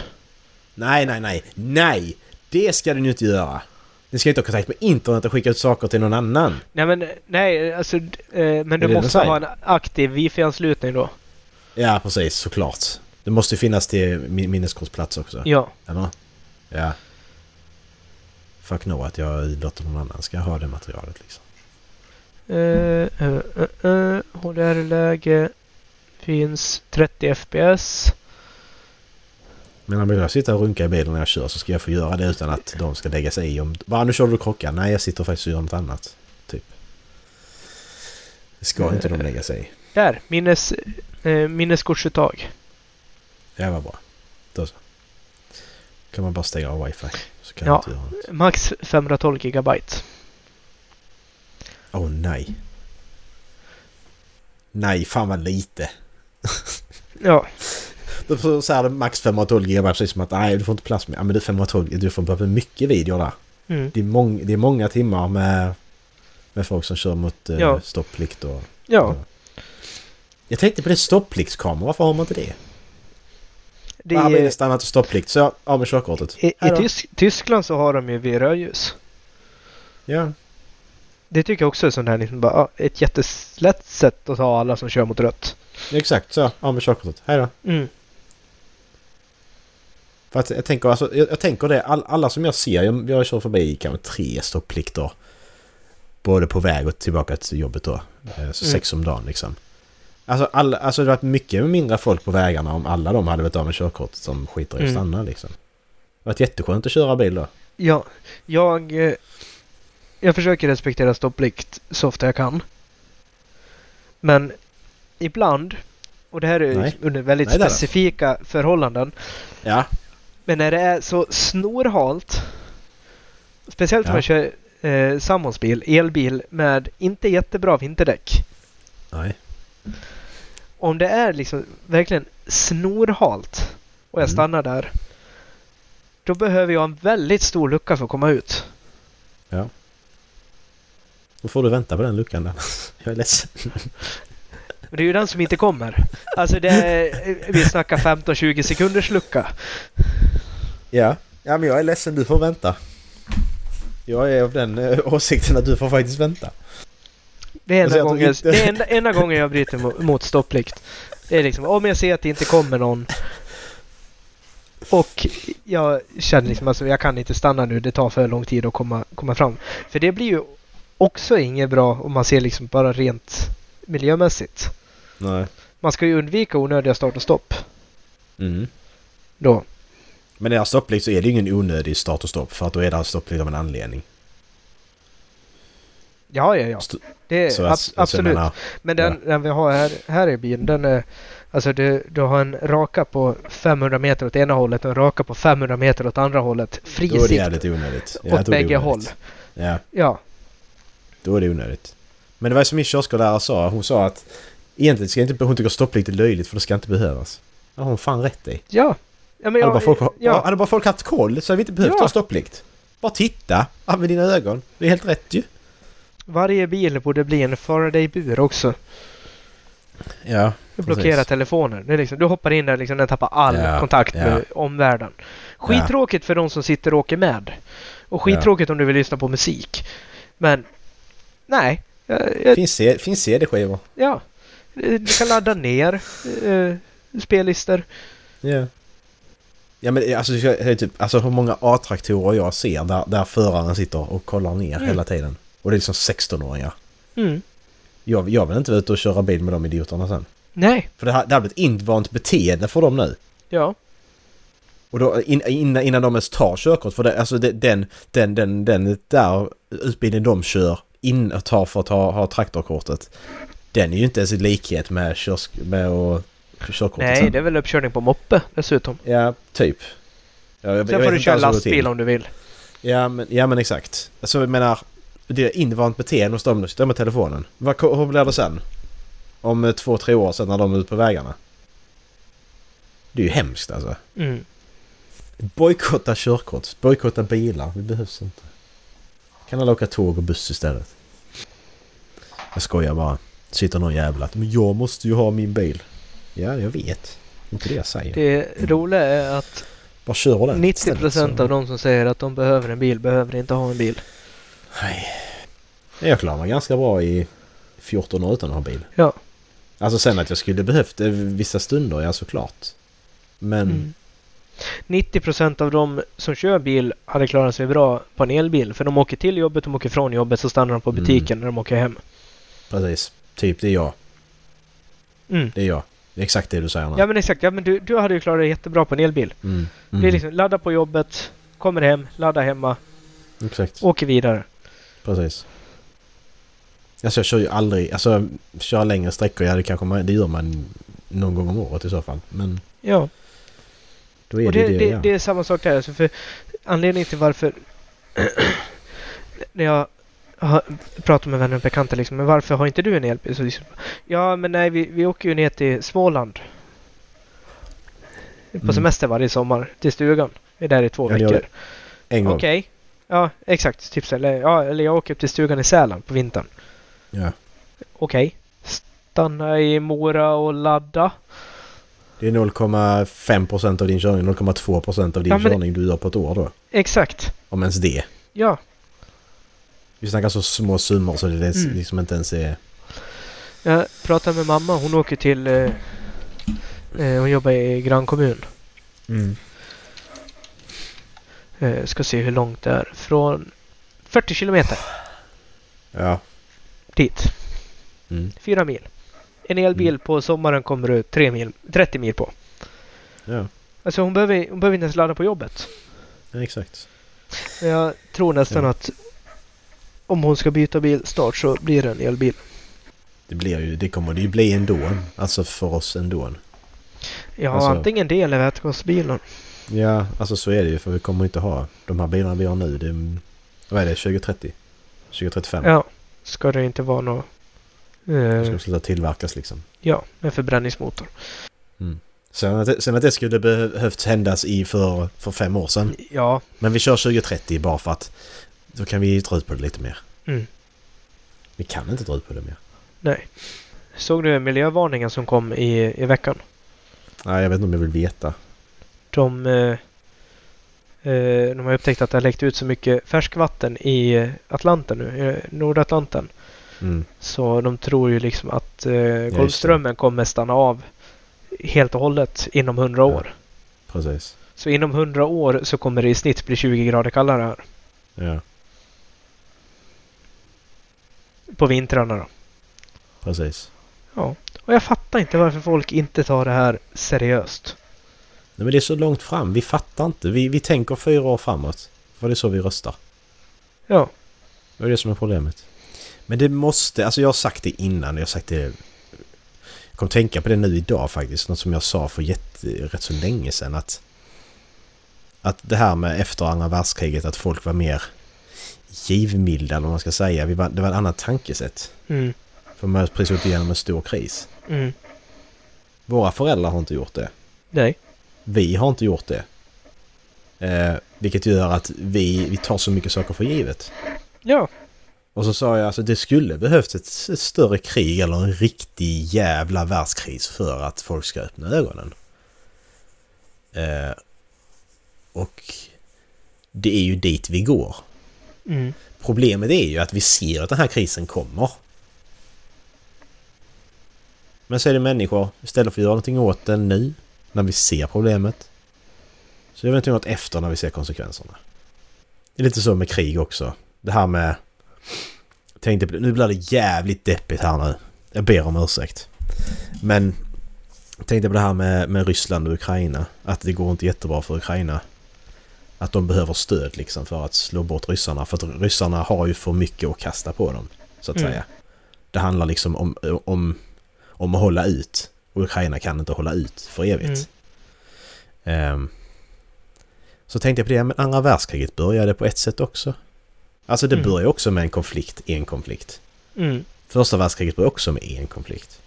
Nej, nej, nej. Nej! Det ska den ju inte göra. Den ska inte ha kontakt med internet och skicka ut saker till någon annan. Nej men nej, alltså... Eh, men det du måste ha en aktiv wifi-anslutning då. Ja, precis. Såklart. Det måste ju finnas till min minneskortsplats också. Ja. Eller? Ja. Fuck no att jag låter någon annan ska ha det materialet liksom. Uh, uh, uh, uh, HDR-läge finns 30 FPS. Men om jag sitter och runkar i bilen när jag kör så ska jag få göra det utan att de ska lägga sig i om... Bara nu kör du och krockar. Nej, jag sitter faktiskt och gör något annat. Typ. Det ska inte de lägga sig i. Där! Minnes, uh, minneskortsuttag. Det var bra. Då så. Kan man bara stänga av wifi. Så kan Ja. jag inte något. Max 512 gigabyte. Åh nej. Nej, fan vad lite. *laughs* Ja. Då så här max 512 GB precis som att nej du får inte plats med. Ja men du 512 du får behöva mycket video där. Mm. Det är, mång, det är många timmar med, med folk som kör mot eh, Ja. stopplikt och... Ja. Jag tänkte på det stoppliktskameror, varför har man inte det? Det Här blir stannat och stopplikt. Så av med körkortet. I, i. Tysk, Tyskland så har de ju vid rödljus. Ja. Det tycker jag också är sånt här liksom bara, ett jättelätt sätt att ta alla som kör mot rött. Exakt så. Av med körkortet. Hej då. Mm. För att jag tänker, alltså, jag, jag tänker det, all, alla som jag ser, jag, jag kör förbi kanske tre stopplikter. Både på väg och tillbaka till jobbet då. Eh, Så Mm. sex om dagen liksom. Alltså, alla, alltså det hade varit mycket mindre folk på vägarna om alla de hade varit av med körkortet som skiter i att Mm. stanna liksom. Det hade varit jätteskönt att köra bil då. Ja, jag, eh, jag försöker respektera stopplikt så ofta jag kan. Men ibland, och det här är Nej. under väldigt Nej, specifika förhållanden, Ja. men när det är så snorhalt, speciellt om Ja. man kör eh, sambons bil, elbil med inte jättebra vinterdäck. Nej. Om det är liksom verkligen snorhalt och jag Mm. stannar där, då behöver jag en väldigt stor lucka för att komma ut. Då får du vänta på den luckan där. *laughs* Jag är ledsen. Men det är ju den som inte kommer. Alltså det är, vi snackar 15-20 sekunders lucka. Ja. Ja men jag är ledsen, du får vänta. Jag är av den eh, åsikten att du får faktiskt vänta. Det är enda tror gången, inte- det är enda, enda gången jag bryter mo- mot stopplikt. Det är liksom om jag ser att det inte kommer någon och jag känner liksom alltså jag kan inte stanna nu, det tar för lång tid att komma, komma fram. För det blir ju också inget bra om man ser liksom bara rent miljömässigt. Nej. Man ska ju undvika onödiga start och stopp Mm. då. Men när jag har stopplikt så är det ingen onödig start och stopp för att då är det stopplikt av en anledning. Ja, ja, ja. Det är ab- jag, alltså, jag absolut. menar, Men den, den vi har här, här i bilen, den är... Alltså du, du har en raka på 500 meter åt ena hållet och en raka på 500 meter åt andra hållet. Fri då är det jävligt onödigt. Ja, åt bägge håll. Ja, Ja, då är det onödigt. Men det var som min kiosklärare sa. Hon sa att egentligen ska inte, hon tycker stopplikt är löjligt för det ska inte behövas. Det har hon fan rätt i. ja. ja, men Hade bara, folk, ja. hade bara folk haft koll så hade vi inte behövt Ja. ha stopplikt. Bara titta. Använd dina ögon. Det är helt rätt ju. Varje bil borde bli en Faraday-bur också. Ja, Blockera telefoner. Det är liksom, du hoppar in där liksom, den tappar all Ja, kontakt ja. med omvärlden. Skittråkigt för de som sitter och åker med. Och skittråkigt om du vill lyssna på musik. Men nej. Jag, jag, Finns, CD-skivor. ja. Du kan ladda ner eh, spellistor. Ja. Ja men alltså, jag är typ, alltså hur många A-traktorer jag ser där, där föraren sitter och kollar ner Mm. hela tiden. Och det är liksom 16-åringar. Mm. Jag, jag vill inte vara ute och köra bil med de idioterna sen. Nej. För det här, det här blir ett invant beteende för dem nu. Ja. Och då in, innan, innan de ens tar körkort. För det, alltså det, den, den, den, den där utbildningen de kör in och tar för att ha, ha traktorkortet. Den är ju inte ens i likhet med, körs, med att körkortet Nej, sen. det är väl uppkörning på moppe dessutom. Ja, typ. Ja, jag, jag Sen vet får du köra lastbil om du vill. Ja men, ja men exakt. Alltså jag menar, det är invant beteende hos dem. De sitter med telefonen. Vad, hur blir det sen? Om eh, två, tre år sedan när de är ute på vägarna. Det är ju hemskt alltså. Mm. Bojkotta körkort. Bojkotta bilar. Det behövs inte. Kan alla åka tåg och buss istället? Jag skojar bara. Sitter någon jävla men jag måste ju ha min bil. Ja, jag vet. Inte det jag säger. Det roliga är att Bara kör den 90 procent av de som säger att de behöver en bil behöver inte ha en bil. Nej. Jag klarar mig ganska bra i 14 år utan att ha bil. Ja. Alltså sen att jag skulle behövt det vissa stunder, ja såklart. Men... Mm. 90 procent av de som kör bil hade klarat sig bra på en elbil. För de åker till jobbet, de åker från jobbet, så stannar de på Mm. butiken när de åker hem. Precis. Typ det är jag. Mm. Det är jag. Det är exakt det du säger nu. Ja men exakt, ja, men du, du hade ju klarat dig jättebra på en elbil. Mm. Det är Mm. liksom ladda på jobbet, kommer hem, ladda hemma, Exakt. åker vidare. Precis. Alltså jag kör ju aldrig, alltså kör längre sträckor, ja det kanske man, det gör man någon gång om året i så fall. Men Ja. då är Och det det, det, ja. det är samma sak där. Alltså för anledningen till varför när jag har pratat med vänner och bekanta liksom, men varför har inte du en elbil? Så liksom, ja, men nej, vi, vi åker ju ner till Småland. På Mm. semester varje sommar till stugan. Vi är där i två Ja, veckor. En gång. Okej. Ja, exakt. Typ så. Eller, ja, eller jag åker upp till stugan i Sälen på vintern. Ja. Okej. Stanna i Mora och ladda. Det är 0,5% av din körning, 0,2% av din Ja, men- körning du gör på ett år då. Exakt. Om ens det. Ja. Vi snackar så små summor så det är Mm. liksom inte ens är... Jag pratade med mamma. Hon åker till... Eh, eh, hon jobbar i grannkommun. Eh, ska se hur långt det är. Från 40 kilometer Ja. dit. Mm. Fyra mil. En elbil Mm. på sommaren kommer du tre mil, 30 mil på. Ja, Alltså hon behöver, hon behöver inte ens ladda på jobbet. ja exakt. Men Jag tror nästan Ja. att om hon ska byta bil snart så blir det en elbil. Det blir ju, det kommer det ju bli ändå. Alltså för oss ändå. Ja, Alltså- antingen det eller vätgasbilen. Ja, alltså så är det ju för vi kommer inte ha de här bilarna vi har nu. Det, är- vad är det? 2030? 2035? Ja, ska det inte vara något... Eh, ska de sluta tillverkas liksom. ja, med förbränningsmotor. Sen att, det, sen att det skulle behövt händas i för, för fem år sedan. Ja, Men vi kör 2030 bara för att då kan vi dra ut på det lite mer. Mm. Vi kan inte dra ut på det mer. nej. Såg du miljövarningen som kom i, i veckan? Nej, jag vet inte om jag vill veta. De, eh, eh, de har upptäckt att det har läckt ut så mycket färskvatten i Atlanten nu, eh, Nordatlanten. Mm. Så de tror ju liksom att eh, Golfströmmen kommer stanna av helt och hållet inom 100 år. Precis. Så inom 100 år så kommer det i snitt bli 20 grader kallare här. Ja, På vintrarna då. precis. Ja. Och jag fattar inte varför folk inte tar det här seriöst. Nej, men det är så långt fram. Vi fattar inte. Vi, vi tänker fyra år framåt. För det är så vi röstar. Ja. Det är det som är problemet. Men det måste, alltså jag har sagt det innan, jag har sagt det... Jag kom tänka på det nu idag faktiskt, något som jag sa för jätte, rätt så länge sedan att... Att det här med efter andra världskriget, att folk var mer givmilda eller vad man ska säga. Vi var, det var ett annat tankesätt. Mm. För man har precis gått igenom en stor kris. Mm. Våra föräldrar har inte gjort det. Nej. Vi har inte gjort det. Eh, vilket gör att vi, vi tar så mycket saker för givet. Ja. Och så sa jag alltså det skulle behövts ett, ett större krig eller en riktig jävla världskris för att folk ska öppna ögonen. Eh, och det är ju dit vi går. Mm. Problemet är ju att vi ser att den här krisen kommer. Men så är det människor, istället för att göra någonting åt det nu, när vi ser problemet, så gör vi någonting åt efter när vi ser konsekvenserna. Det är lite så med krig också. Det här med... Tänkte nu blir det jävligt deppigt här nu. Jag ber om ursäkt. Men... Tänkte på det här med, med Ryssland och Ukraina. Att det går inte jättebra för Ukraina. Att de behöver stöd liksom för att slå bort ryssarna. För att ryssarna har ju för mycket att kasta på dem. Så att Mm. säga. Det handlar liksom om, om, om att hålla ut. Och Ukraina kan inte hålla ut för evigt. Ehm, så tänkte jag på det, men andra världskriget började på ett sätt också. Alltså det Mm. också med en konflikt, en konflikt. Mm. Första världskriget började också med en konflikt.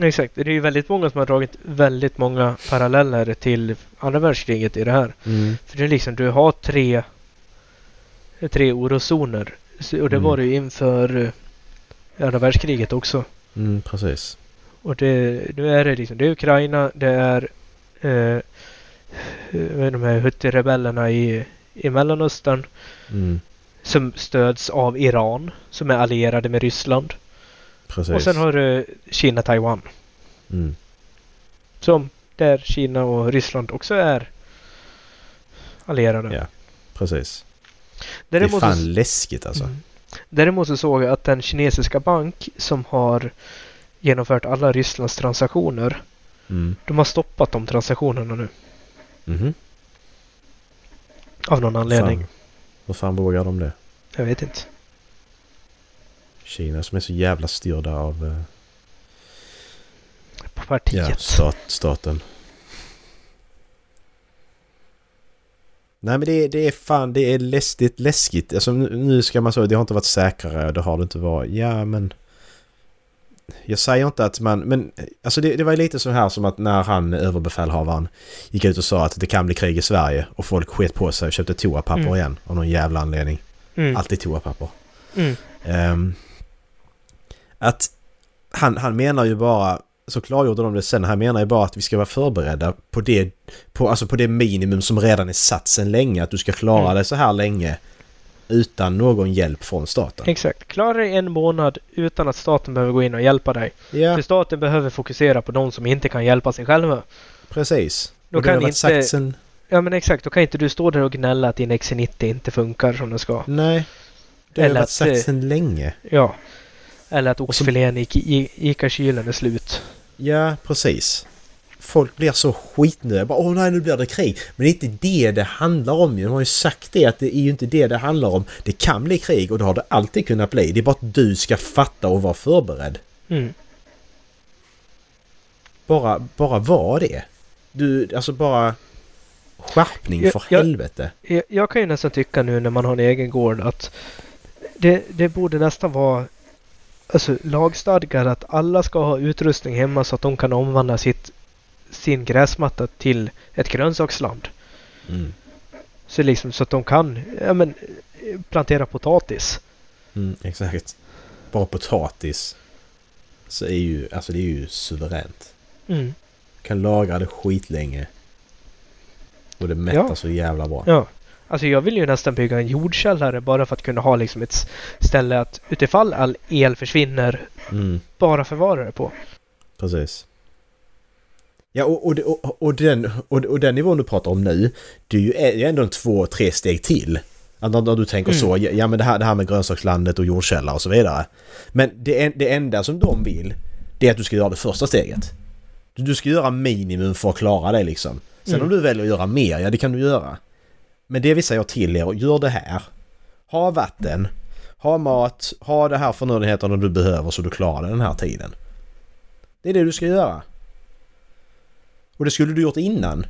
Exakt. Det är ju väldigt många som har dragit väldigt många paralleller till andra världskriget i det här. För det är liksom, du har tre, tre oroszoner. Så- Och det Mm. var det ju inför eh, andra världskriget också. Mm, precis. Och det, nu är det liksom, det är Ukraina, det är eh, de här Houthi-rebellerna i, i Mellanöstern Mm, som stöds av Iran som är allierade med Ryssland. precis. Och sen har du Kina-Taiwan mm, som där Kina och Ryssland också är allierade. Ja. precis. Däremot, det är så- fan läskigt alltså. Mm. Däremot så såg jag att den kinesiska bank som har genomfört alla Rysslands transaktioner, Mm. de har stoppat de transaktionerna nu. Mhm. Av någon anledning. Fan. Fan vågar de det? Jag vet inte. Kina som är så jävla styrda av eh, På partiet. ja, stat, staten. Nej men det, är- det är fan, det är läskigt, läskigt. Alltså nu nu ska man säga det har inte varit säkrare, det har det inte varit. Ja men... Jag säger inte att man, men alltså det, det var lite så här som att när han, överbefälhavaren, gick ut och sa att det kan bli krig i Sverige och folk sket på sig och köpte toapapper Mm. igen av någon jävla anledning. Mm. Alltid toapapper. Mm. Ehm, att han, han menar ju bara så klargjorde de det sen. Här menar jag bara att vi ska vara förberedda på det, på, alltså på det minimum som redan är satt sedan länge. Att du ska klara Mm. det så här länge utan någon hjälp från staten. Exakt. Klara dig en månad utan att staten behöver gå in och hjälpa dig. Ja, För staten behöver fokusera på de som inte kan hjälpa sig själva. precis. Då Och det har kan inte- sagt sen... Ja men exakt, då kan inte du stå där och gnälla att din XC90 inte funkar som den ska. Nej. Det har Eller varit att, sagt eh, sedan länge. Ja. Eller att oxfilén i i- ICA-kylen är slut. Ja, precis. Folk blir så skitnödiga. Bara, Åh nej, nu blir det krig. Men det är inte det det handlar om ju. De har ju sagt det att det är ju inte det det handlar om. Det kan bli krig och det har det alltid kunnat bli. Det är bara att du ska fatta och vara förberedd. Mm. Bara, bara var det. Du, alltså bara... Skärpning för jag- helvete. Jag, jag kan ju nästan tycka nu när man har en egen gård att det, det borde nästan vara alltså, lagstadgat att alla ska ha utrustning hemma så att de kan omvandla sitt, sin gräsmatta till ett grönsaksland. Mm. Så, liksom, så att de kan ja, men, plantera potatis. Mm, exakt. Bara potatis. Så är ju, alltså det är ju suveränt. Mm. Kan lagra det skitlänge. Och det mättar Ja. så jävla bra. Ja. Alltså jag vill ju nästan bygga en jordkällare bara för att kunna ha liksom ett ställe att utifall all el försvinner Mm. bara förvara det på. Precis. Ja, och, och, och, och, den, och, och den nivån du pratar om nu, det är ju är ändå en två, tre steg till. Att När, du tänker Mm. så, ja, men det här, det här med grönsakslandet och jordkällare och så vidare. Men det, det enda som de vill, det är att du ska göra det första steget. Du, ska göra minimum för att klara det liksom. Sen Mm. om du väljer att göra mer, ja det kan du göra. Men det vill säga till er, gör det här. Ha vatten, ha mat, ha det här förnödenheterna du behöver så du klarar den här tiden. Det är det du ska göra. Och det skulle du gjort innan.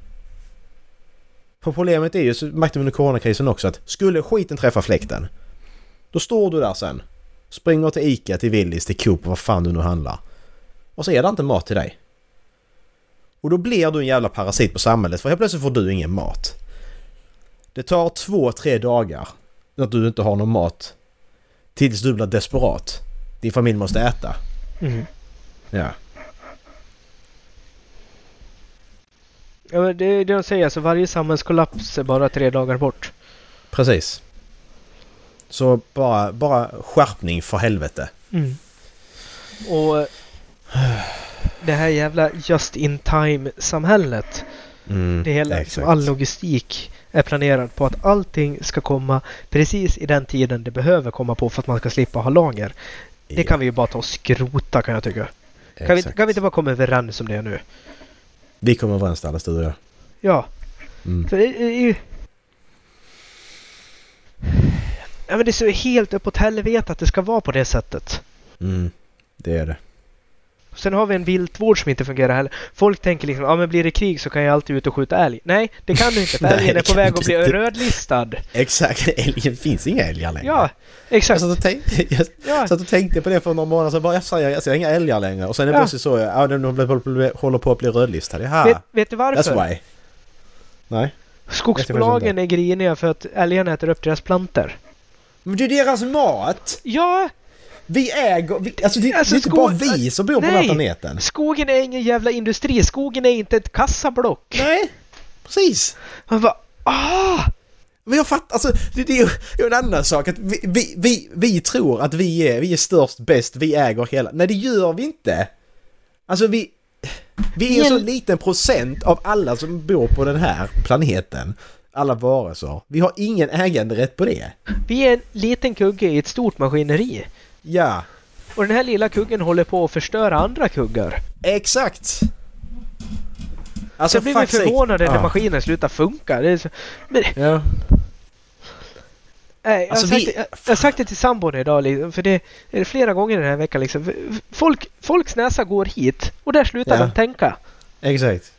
För problemet är ju, så märkte vi under coronakrisen också, att skulle skiten träffa fläkten. Då står du där sen. Springer till Ica, till Willys, till Coop, vad fan du nu handlar. Och så är det inte mat till dig. Och då blir du en jävla parasit på samhället för helt plötsligt får du ingen mat. Det tar två, tre dagar att du inte har någon mat. Tills du blir desperat. Din familj måste äta. Mm. Ja. Ja, det är det de säger, alltså varje samhällskollaps är bara tre dagar bort. Precis. Så bara, bara skärpning för helvete. Mm. Och eh, det här jävla just in time-samhället. Mm, Det hela, liksom, all logistik är planerad på att allting ska komma precis i den tiden det behöver komma på för att man ska slippa ha lager. Det kan vi ju bara ta och skrota kan jag tycka. Kan vi, kan vi inte bara komma överens om det nu? Vi kommer överens Alice, du och jag. Ja, Mm. för det är ju... Ja men det är så helt uppåt helvete att det ska vara på det sättet. Mm. Det är det. Sen har vi en viltvård som inte fungerar heller. Folk tänker liksom, ja men blir det krig så kan jag alltid ut och skjuta älg. Nej, det kan du inte för *laughs* älgen är på väg att bli rödlistad. Exakt. *laughs* Det finns inga älgar längre. Ja, Jag exakt. och tänk, *laughs* jag Ja, satt och tänkte på det för några månader sedan. Bara, jag säger, jag ser inga älgar längre. Och sen är det Ja. plötsligt så. Ja, de håller- på att bli rödlistade. Jaha. vet, vet du That's varför? why. Nej. Skogsbolagen är griniga för att älgarna äter upp deras plantor. Men det är deras mat! Ja, Vi äger... Vi, alltså det, Alltså, det är inte bara vi som bor på den här Nej. planeten. skogen är ingen jävla industri. Skogen är inte ett kassablock. Nej. Precis. Man bara, ah! Men jag fattar, alltså det, det är ju en annan sak att vi, vi, vi, vi tror att vi är, vi är störst, bäst, vi äger hela... Nej det gör vi inte! Alltså vi... Vi är en så liten procent av alla som bor på den här planeten. Alla varelser. Vi har ingen äganderätt på det. Vi är en liten kugge i ett stort maskineri. Ja, Och den här lilla kuggen håller på att förstöra andra kuggar. exakt! Så jag blir sake. förvånad när Ja. maskinen slutar funka. Det är så, men, Ja. nej, jag, Alltså, har sagt, vi- det- jag, jag har sagt det till sambon idag, liksom, för det är flera gånger den här veckan. Liksom. Folk, folks näsa går hit och där slutar Ja. de tänka. Exakt.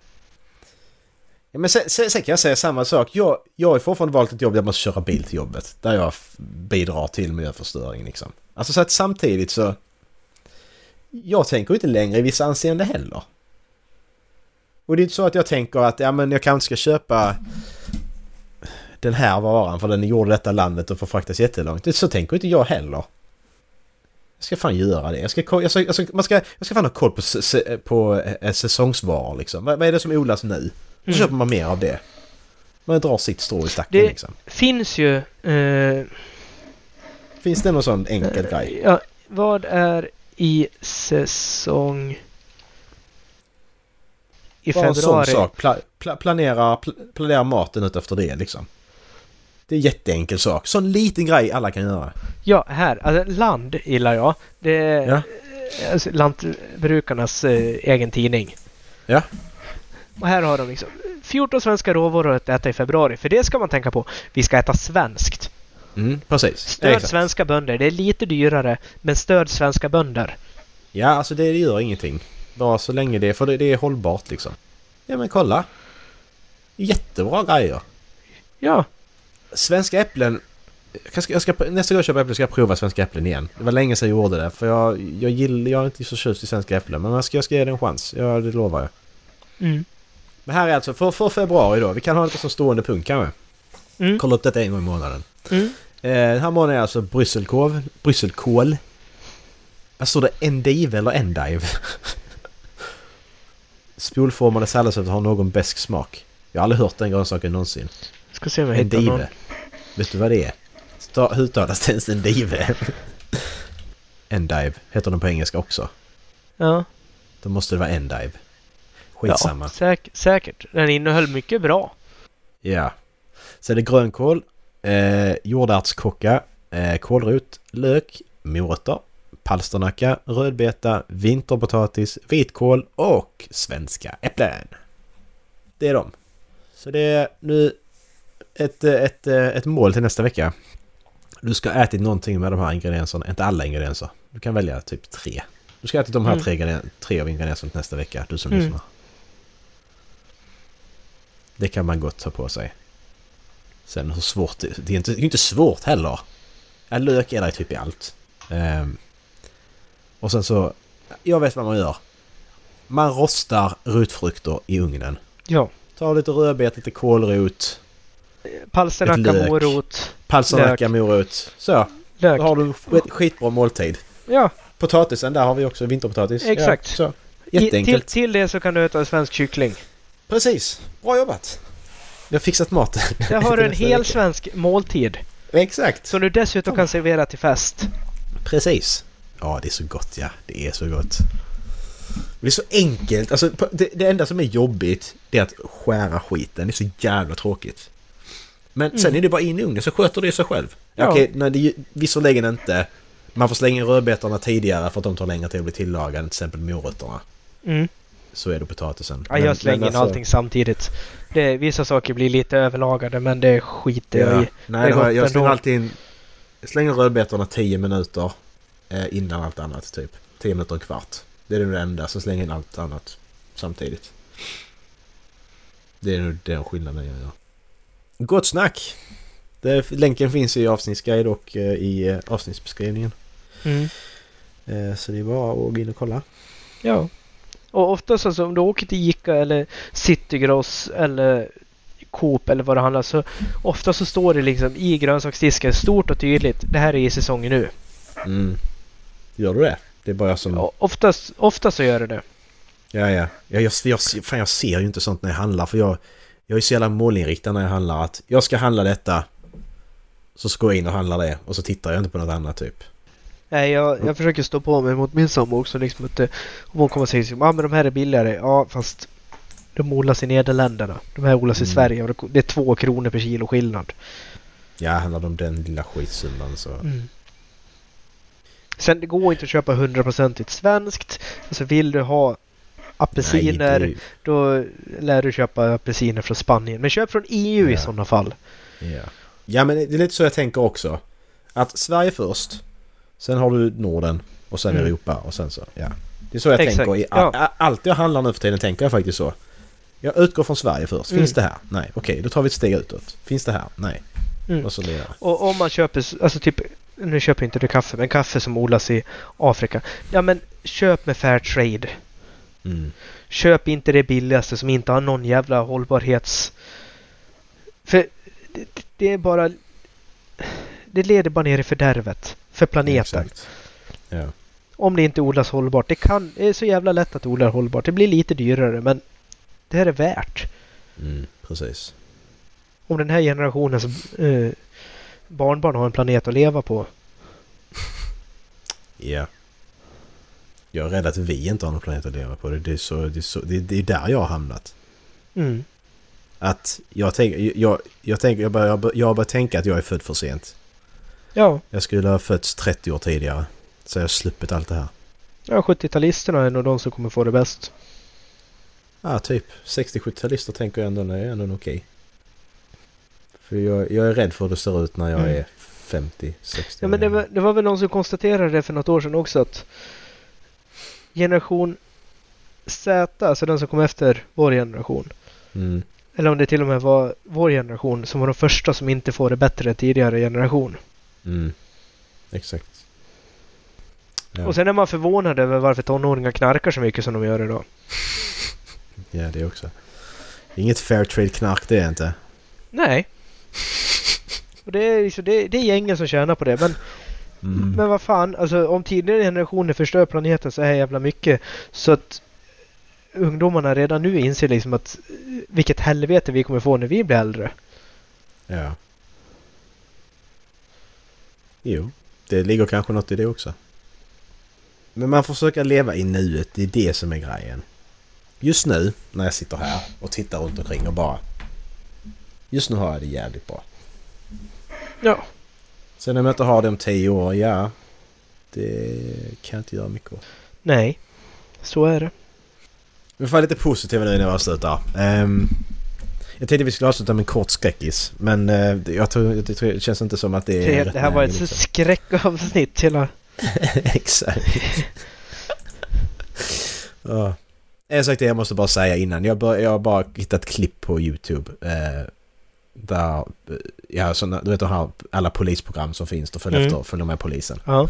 Ja, men sen, sen, sen kan jag säga samma sak. Jag, jag har fortfarande valt ett jobb där jag måste köra bil till jobbet. Där jag bidrar till miljöförstöring liksom. Alltså så att samtidigt så... Jag tänker inte längre i vissa anseende heller. Och det är inte så att jag tänker att ja, men jag kanske ska köpa den här varan för den är gjord i detta landet och får fraktas jättelångt. Det, så tänker inte jag heller. Jag ska fan göra det. Jag ska, jag ska, jag ska, man ska, jag ska fan ha koll på, på eh, säsongsvaror liksom. Vad, vad är det som odlas nu? Så Mm. köper man mer av det. Man drar sitt strå i stacken Det- liksom. Finns ju... Eh, Finns det någon sån enkel grej? ja, vad är i säsong... I Bara en sån februari? sak. Pla, pla, planera, pl, planera maten ut efter det liksom. Det är en jätteenkel sak. Sån liten grej alla kan göra. Ja, här. Alltså, land gillar jag. Det är Ja. alltså, lantbrukarnas eh, egen tidning. Ja. Och här har de liksom 14 svenska råvaror att äta i februari. För det ska man tänka på. Vi ska äta svenskt. Mm, precis. Stöd Exakt. svenska bönder. Det är lite dyrare, men stöd svenska bönder. Ja, alltså det gör ingenting. Bara så länge det, för det, det är hållbart liksom. Ja men kolla. Jättebra grejer. Ja, Svenska äpplen. Jag ska, jag ska, nästa gång jag köper äpplen ska jag prova svenska äpplen igen. Det var länge sedan jag gjorde det. För jag, jag gillar, jag är inte så tjust i svenska äpplen. Men jag ska, jag ska ge det en chans. Ja, det lovar jag. mm. Men här är alltså för, för februari då. Vi kan ha det som stående punkt kanske. Mm. Kolla upp detta en gång i månaden. Mm. Eh, den här månaden är alltså brysselkål. Brysselkål. Vad står det? Endive eller endive? *laughs* Spolformade salladsrötter har någon besk smak. Jag har aldrig hört den grönsaken någonsin. Ska se om jag hittar någon. Vet du vad det är? Sta- Hur uttalas det ens endive? *laughs* endive heter den på engelska också. Ja, Då måste det vara endive. Ja Skitsamma. säk säkert. Den innehöll mycket bra. Ja. Så är det grönkål, eh, jordärtskocka, eh, kålrot, lök, morötter, palsternacka, rödbeta, vinterpotatis, vitkål och svenska äpplen. Det är de. Så det är nu ett, ett, ett mål till nästa vecka. Du ska ha ätit någonting med de här ingredienserna, inte alla ingredienser. Du kan välja typ tre. Du ska ätit de här Mm. tre, tre av ingredienserna till nästa vecka, du som Mm. lyssnar. Det kan man gott ta på sig. Sen hur svårt det, det är inte, det är inte svårt heller. Ja, lök är där typ i allt. Ehm, och sen så, jag vet vad man gör. Man rostar rotfrukter i ugnen. Ja. Ta lite rödbet, lite kålrot, Palsternacka, morot, palsternacka, morot. Så, lök. då har du en skit, skitbra måltid. Ja, Potatisen, där har vi också vinterpotatis. Exakt. Ja, så. i, till, Jätteenkelt. till det så kan du äta svensk kyckling. Precis. Bra jobbat. Jag har fixat mat. Där har du en *laughs* hel vecka. svensk måltid. Exakt. Som du dessutom kan servera till fest. Precis. Ja, det är så gott ja. Det är så gott. Det är så enkelt. Alltså, det, det enda som är jobbigt det är att skära skiten. Det är så jävla tråkigt. Men sen Mm. är det bara in i ugnen så sköter det sig själv. Ja. Okej, nej, det är visserligen inte. Man får slänga rödbetorna tidigare för att de tar längre tid att bli tillagade. Till exempel morötterna. Mm. Så är det potatisen. Ja, jag slänger in alltså- allting samtidigt. Det, vissa saker blir lite överlagade men det skiter jag Ja. i. Nej, Det har, jag slänger alltid in... Jag slänger rödbetorna 10 minuter eh, innan allt annat, typ. 10 minuter och en kvart. Det är det enda, så slänger jag in allt annat samtidigt. Det är nog den skillnaden jag gör. Gott snack! Det, länken finns i avsnittsguide och eh, i eh, avsnittsbeskrivningen. Mm. Eh, så det är bara att gå in och kolla. Ja. Och oftast alltså, om du åker till Ica eller Citygross eller Coop eller vad det handlar så ofta så står det liksom i grönsaksdisken stort och tydligt. Det här är i säsongen nu. Mm. Gör du det? Det är bara jag som... Ja, oftast, oftast så gör det det. Ja, ja. Jag, jag, jag, fan, jag ser ju inte sånt när jag handlar för jag, jag är så jävla målinriktad när jag handlar att jag ska handla detta så ska jag in och handla det och så tittar jag inte på något annat typ. Nej, jag, jag försöker stå på mig mot min sambo också. Liksom att, eh, om hon kommer och säger att ah, men de här är billigare. Ja, fast de odlas i Nederländerna. De här odlas i Mm. Sverige och det- är två kronor per kilo skillnad. Ja, handlar det om den lilla skitsumman så... Mm. Sen det går inte att köpa hundraprocentigt svenskt. Alltså vill du ha apelsiner Nej, då lär du köpa apelsiner från Spanien. Men köp från EU i Ja. sådana fall. ja. ja, men det är lite så jag tänker också. Att Sverige först. Sen har du Norden och sen Mm. Europa och sen så, ja. Det är så jag Exakt, tänker. I, ja. allt jag handlar nu för tiden tänker jag faktiskt så. Jag utgår från Sverige först. Finns Mm. det här? Nej. Okej, då tar vi ett steg utåt. Finns det här? Nej. Mm. Och så vidare. Och om man köper, alltså typ, nu köper inte du kaffe, men kaffe som odlas i Afrika. Ja men köp med fair trade. Mm. Köp inte det billigaste som inte har någon jävla hållbarhets... För det, det är bara... Det leder bara ner i fördärvet. För planeten. Ja. Om det inte odlas hållbart. Det, kan, det är så jävla lätt att odla hållbart. Det blir lite dyrare men det här är värt. Mm, precis. Om den här generationens eh, barnbarn har en planet att leva på. *laughs* Ja. Jag är rädd att vi inte har någon planet att leva på. Det är, så, det är, så, det är, det är där jag har hamnat. Mm. Att jag tänker, jag, jag, tänker, jag jag jag börjar tänka att jag är född för sent. Ja, Jag skulle ha fötts 30 år tidigare. Så jag har sluppit allt det här. ja 70-talisterna är nog de som kommer få det bäst. Ja, typ 60-70-talister tänker jag ändå är ändå okej. För jag, jag är rädd för hur det ser ut när jag Mm. är 50, 60 Ja, men det var, det var väl någon som konstaterade det för något år sedan också att generation Z, alltså den som kom efter vår generation, Mm. eller om det till och med var vår generation som var de första som inte får det bättre än tidigare generation. Mm. Exakt. Ja. Och sen är man förvånad över varför tonåringar knarkar så mycket som de gör idag. *laughs* ja, det också. Inget fair trade knark det är inte. Nej. Och det är, det, det är gängen som tjänar på det. Men, Mm. men vad fan, alltså om tidigare generationer förstör planeten så här jävla mycket så att ungdomarna redan nu inser liksom att eh, vilket helvete vi kommer få när vi blir äldre. Ja. Jo, det ligger kanske något i det också. Men man försöker leva i nuet, det är det som är grejen. Just nu, när jag sitter här och tittar runt omkring och bara... Just nu har jag det jävligt bra. Ja. Sen om jag inte har det om tio år, ja. Det kan jag inte göra mycket åt. Nej. Så är det. Vi får vara lite positiva nu när vi avslutar. Um, jag tänkte vi skulle avsluta med en kort skräckis. Men eh, jag, tror, jag tror det känns inte som att det är Det, det här var ett liksom. skräckavsnitt hela... *laughs* Exakt. Ja. En sak till jag måste bara säga innan. Jag, bör, jag har bara hittat klipp på YouTube. Eh, där, eh, ja, såna, du vet de här, alla polisprogram som finns. De följer Mm. efter, följer med polisen. Ja.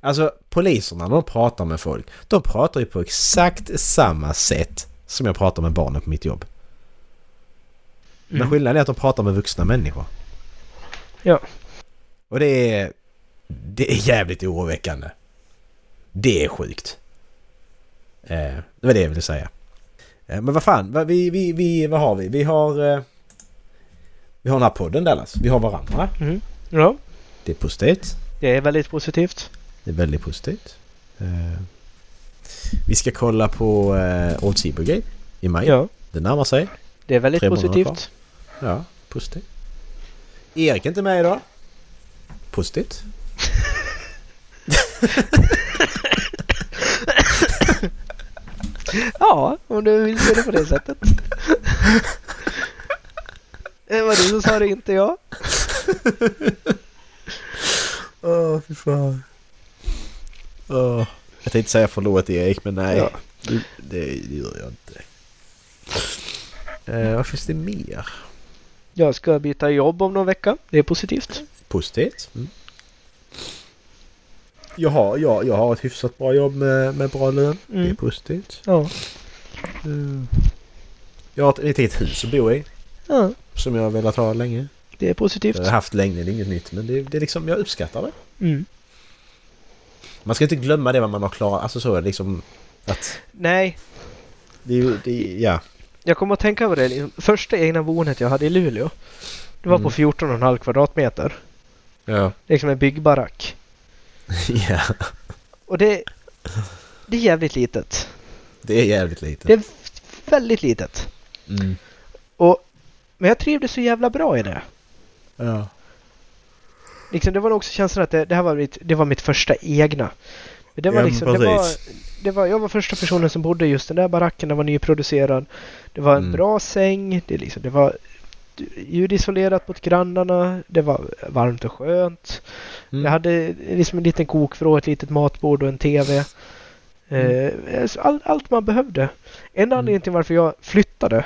Alltså poliserna när de pratar med folk. De pratar ju på exakt samma sätt som jag pratar med barnen på mitt jobb. Men Mm. skillnaden är att de pratar med vuxna människor. Ja. Och det är... Det är jävligt oroväckande. Det är sjukt. Eh, det var det jag ville säga. Eh, men vad fan, vad, vi, vi, vi, vad har vi? Vi har... Eh, vi har den här podden Dallas. Vi har varandra. Mm. Ja. Det är positivt. Det är väldigt positivt. Det är väldigt positivt. Eh, vi ska kolla på eh, Old Seabrigade i maj. Ja. Det närmar sig. Det är väldigt positivt. Ja, positivt. Erik är inte med idag. Positivt. *laughs* Ja, om du vill se det på det sättet. *laughs* Det var du som sa det, inte jag. *laughs* Åh, fy fan. Åh. Jag tänkte säga förlåt Erik, men nej. Ja. Det, det gör jag inte. Eh, vad finns det mer? Jag ska byta jobb om någon vecka. Det är positivt. Positivt. Mm. Jag, har, jag, jag har ett hyfsat bra jobb med, med bra lön. Det är Mm. positivt. Ja. Mm. Jag har ett, ett eget hus att bo i. ja, Som jag har velat ha länge. det är positivt. Jag har haft länge, det är inget nytt. Men det, det är liksom, jag uppskattar det. Mm. Man ska inte glömma det vad man har klarat. Alltså så är det liksom att... Nej, Det är ju, ja. Jag kommer att tänka på det. liksom, Första egna boendet jag hade i Luleå. Det var Mm. på 14,5 kvadratmeter. Ja. Liksom en byggbarack. *laughs* ja. Och det, det är jävligt litet. Det är jävligt lite. Det är väldigt litet. Mm. Men jag trivdes så jävla bra i det. Ja. Liksom, det var också känslan att det, det här var mitt, det var mitt första egna. Men det var liksom, det var, det var, jag var första personen som bodde i just den där baracken. Den var nyproducerad. Det var en Mm. bra säng. Det, liksom, det var ljudisolerat mot grannarna. Det var varmt och skönt. Mm. Jag hade liksom en liten kokvrå, ett litet matbord och en TV. Mm. Eh, så all, allt man behövde. En anledning till varför jag flyttade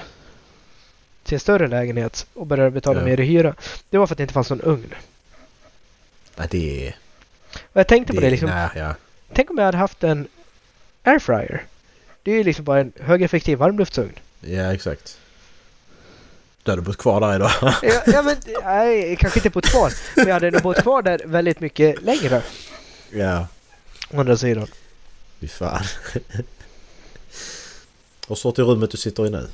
till en större lägenhet och började betala Ja. mer i hyra. Det var för att det inte fanns någon ugn. Ja, det. Och jag tänkte på det liksom. Nej, ja. Tänk om jag hade haft en airfryer. Det är ju liksom bara en högeffektiv varmluftsugn. ja, exakt. Du hade bott kvar där idag. *laughs* ja, ja, men nej, kanske inte bott kvar. Men jag hade nog bott kvar där väldigt mycket längre. ja. Å andra sidan. Fy fan. Och så till rummet du sitter i nu.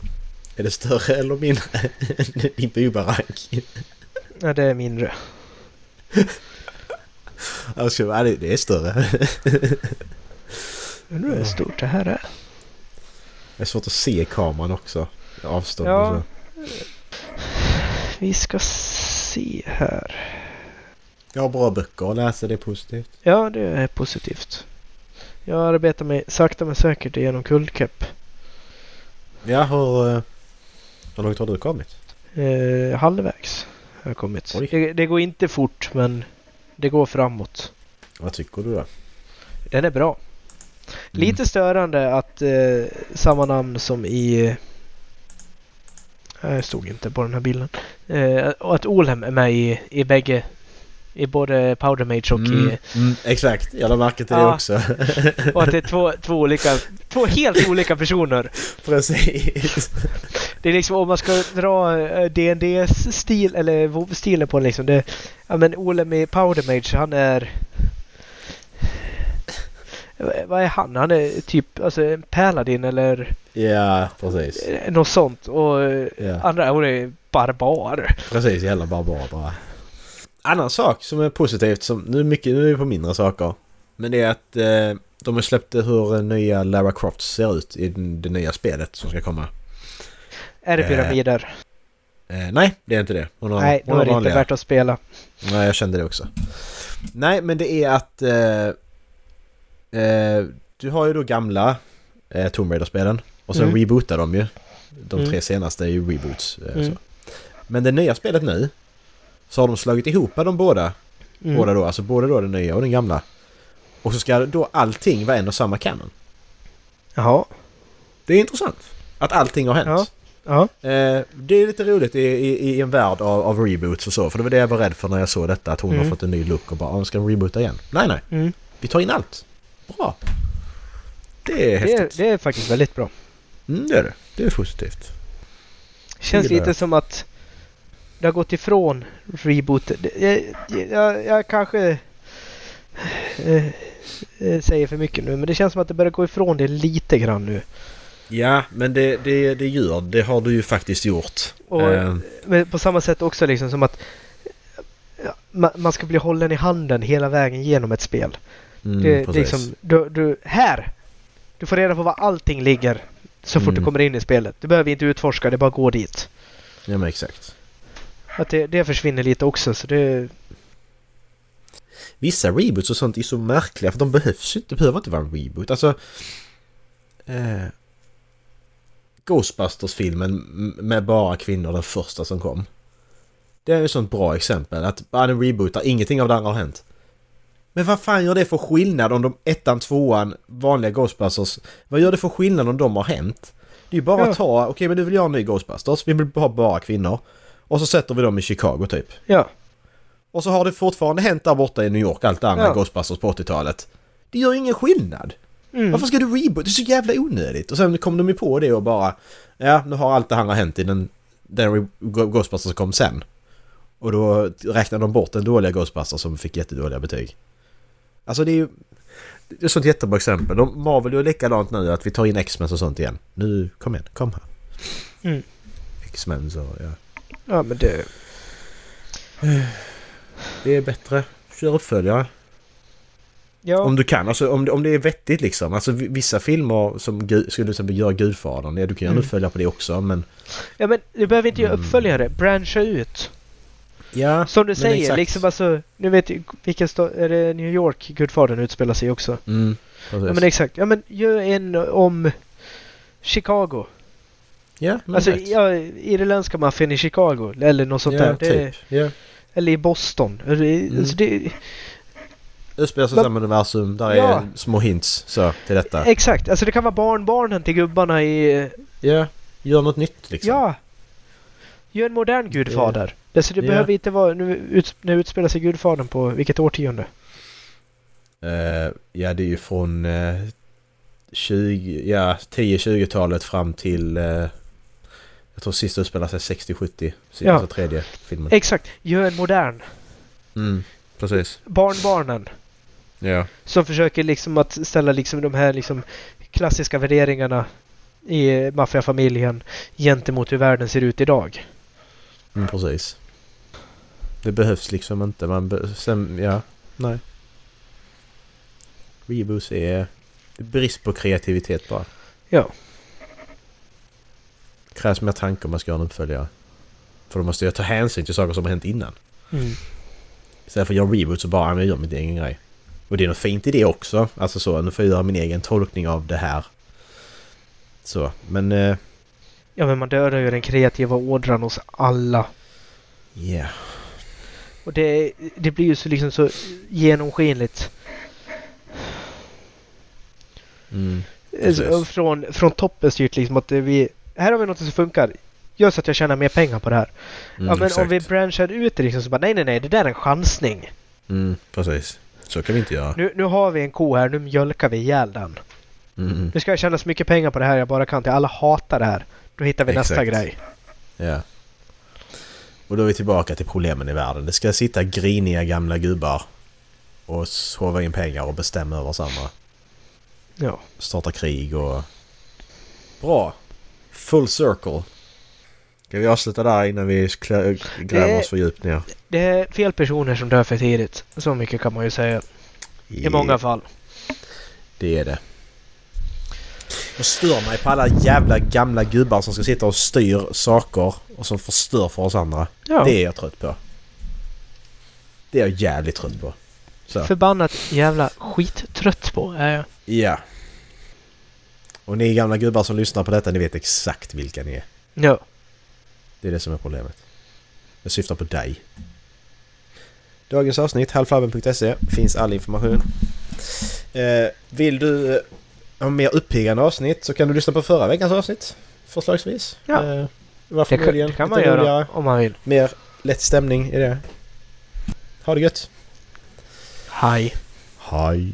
Är det större eller mindre än *laughs* din bybarack? Ja, det är mindre. Alltså, det är större. Undrar hur stort det här är. Det är svårt att se kameran också. Avstånd Ja. och så. Vi ska se här. Jag har bra böcker att läsa, det är positivt. Ja, det är positivt. Jag arbetar mig sakta men säkert igenom Kuldkepp. Ja, hur, eh, hur långt har du kommit? Eh, halvvägs har jag kommit. Det, det går inte fort men det går framåt. Vad tycker du då? Den är bra. Lite störande att eh, samma namn som i... eh, Jag stod inte på den här bilden. Eh, och att Olhem är med i, i bägge. I både Powder Mage och Mm, i... mm, exakt, jag lade märke till det Ja. också. *laughs* Och att det är två, två olika... Två helt olika personer. *laughs* Precis. Det är liksom om man ska dra eh, D&D's stil eller WoW-stilen på liksom. Det, ja men Olem i Powder Mage han är... Vad är han? Han är typ alltså en paladin eller Ja, precis. eh, något sånt. Och eh, Ja. andra hon är barbar. Precis, jävla barbar bara. Annan sak som är positivt, som, nu, är mycket, nu är vi på mindre saker. Men det är att eh, de har släppt hur nya Lara Croft ser ut i det nya spelet som ska komma. Är det Eh, pyramider? Eh, nej, det är inte det. Hon har, Nej, då är det inte vanliga. värt att spela. Nej, jag kände det också. Nej, men det är att... Eh, eh, du har ju då gamla eh, Tomb Raider-spelen. Och sen Mm. rebootar de ju. De Mm. tre senaste är ju reboots. Eh, Mm. Men det nya spelet nu så har de slagit ihop de båda. Mm. Båda då, alltså både då den nya och den gamla. Och så ska då allting vara en och samma canon. Jaha. Det är intressant. Att allting har hänt. Ja. Ja. Eh, det är lite roligt i, i, i en värld av, av reboots och så. För det var det jag var rädd för när jag såg detta. Att hon Mm. har fått en ny look och bara "Ah, ska reboota igen? Nej, nej. Mm. Vi tar in allt. Bra. Det är Det, är, häftigt. det är faktiskt väldigt bra. Mm, det är det. Det är positivt. Känns lite som att det har gått ifrån reboot. Jag, jag, jag kanske eh, eh, säger för mycket nu men det känns som att det börjar gå ifrån det lite grann nu. Ja, men det, det, det gör det. har du ju faktiskt gjort. Och Eh, men på samma sätt också liksom som att ja, ma- man ska bli hållen i handen hela vägen genom ett spel. mm, det, precis. liksom, du, du, här! Du får reda på var allting ligger så fort Mm. du kommer in i spelet. Du behöver inte utforska, det bara att gå dit. Ja, men exakt. Att det, det försvinner lite också så det... Vissa reboots och sånt är så märkliga för de behövs inte. Det behöver inte vara en reboot. Alltså... Eh, Ghostbusters-filmen med bara kvinnor, den första som kom. Det är ju ett sånt bra exempel. Att bara den rebootar, ingenting av det andra har hänt. Men vad fan gör det för skillnad om de ettan, tvåan, vanliga Ghostbusters... Vad gör det för skillnad om de har hänt? Det är ju bara Ja. att ta, okej men du vill göra en ny Ghostbusters, vi vill ha bara kvinnor. Och så sätter vi dem i Chicago typ. Ja. Och så har det fortfarande hänt där borta i New York, allt det andra Ja. Ghostbusters på 80-talet. Det gör ingen skillnad. Mm. Varför ska du reboot? Det är så jävla onödigt. Och sen kom de ju på det och bara... Ja, nu har allt det andra hänt i den, den Ghostbusters som kom sen. Och då räknade de bort den dåliga Ghostbusters som fick jättedåliga betyg. Alltså det är ju... Det är ett sånt jättebra exempel. De, Marvel gör likadant nu att vi tar in X-Men och sånt igen. Nu, kom igen, kom här. Mm. X-Men så, ja. Ja men det... Det är bättre. Kör uppföljare. Ja. Om du kan, alltså om det, om det är vettigt liksom. Alltså vi- vissa filmer som skulle till exempel göra Gudfadern, ja du kan göra Mm. uppföljare på det också men... ja men du behöver inte göra Mm. uppföljare. Branscha ut. Ja, Som du säger, exakt. liksom alltså... Nu vet jag vilken stad... Är det New York Gudfadern utspelar sig också? Mm, precis. Ja men exakt. Ja men gör en om Chicago. Ja, men alltså ja, irländska maffian i Chicago. Eller något sånt ja, där. Det, typ. Ja. Eller i Boston. Alltså, det- Mm. Alltså, det, Utspelar sig i samma universum, där Ja. är små hints så till detta. exakt. Alltså det kan vara barnbarnen till gubbarna i... Ja, gör något nytt liksom. Ja! Gör en modern gudfader. Alltså det Ja. behöver inte vara... Nu, ut, nu utspelar sig gudfadern på vilket årtionde? Eh, ja, det är ju från eh, 20, ja 10-20-talet fram till... Eh, jag tror sista utspelar sig 60-70. Ja. Alltså tredje filmen. Exakt. Gör en modern. Mm, precis. Barnbarnen. Ja. Som försöker liksom att ställa liksom de här liksom klassiska värderingarna i maffiafamiljen gentemot hur världen ser ut idag. Mm, precis. Det behövs liksom inte. Man be- sen, ja, nej. Det är brist på kreativitet bara. Ja. Krävs mer tanke om man ska göra en uppföljare. För då måste jag ta hänsyn till saker som har hänt innan. Mm. Istället för att göra reboot så bara, "Ja, men jag gör min egen grej. Och det är något fint i det också. Alltså så, nu får jag göra min egen tolkning av det här. Så, men... eh, Ja, men man dödar ju den kreativa ådran hos alla. Yeah. Och det, det blir ju så liksom så genomskinligt. Mm. Alltså. Från, från toppen styrt liksom att vi... Här har vi något som funkar. Gör så att jag tjänar mer pengar på det här. Mm, ja, men exakt. om vi branchar ut det liksom så bara nej, nej, nej, det där är en chansning. Mm, precis. Så kan vi inte göra. Nu, nu har vi en ko här, nu mjölkar vi ihjäl den. Mm, Nu ska jag tjäna så mycket pengar på det här jag bara kan till. Alla hatar det här. Då hittar vi nästa Exakt. grej. ja. Och då är vi tillbaka till problemen i världen. Det ska sitta griniga gamla gubbar och sova in pengar och bestämma över andra. Ja. starta krig och... Bra! Full circle. Ska vi avsluta där innan vi gräver oss för djupt ner? Det är fel personer som dör för tidigt. Så mycket kan man ju säga. I många fall. Det är det. Jag stör mig på alla jävla gamla gubbar som ska sitta och styr saker och som förstör för oss andra. Ja. Det är jag trött på. Det är jag jävligt trött på. Så. Förbannat jävla skittrött på är jag. Ja. Och ni gamla gubbar som lyssnar på detta, ni vet exakt vilka ni är. Ja. Det är det som är problemet. Jag syftar på dig. Dagens avsnitt, halvflabben.se, finns all information. Eh, vill du eh, ha mer uppiggande avsnitt så kan du lyssna på förra veckans avsnitt. Förslagsvis. Ja. Eh, det var Det kan, det kan man göra roligare, om man vill. mer lätt stämning i det. Ha det gött! Hej. Hej!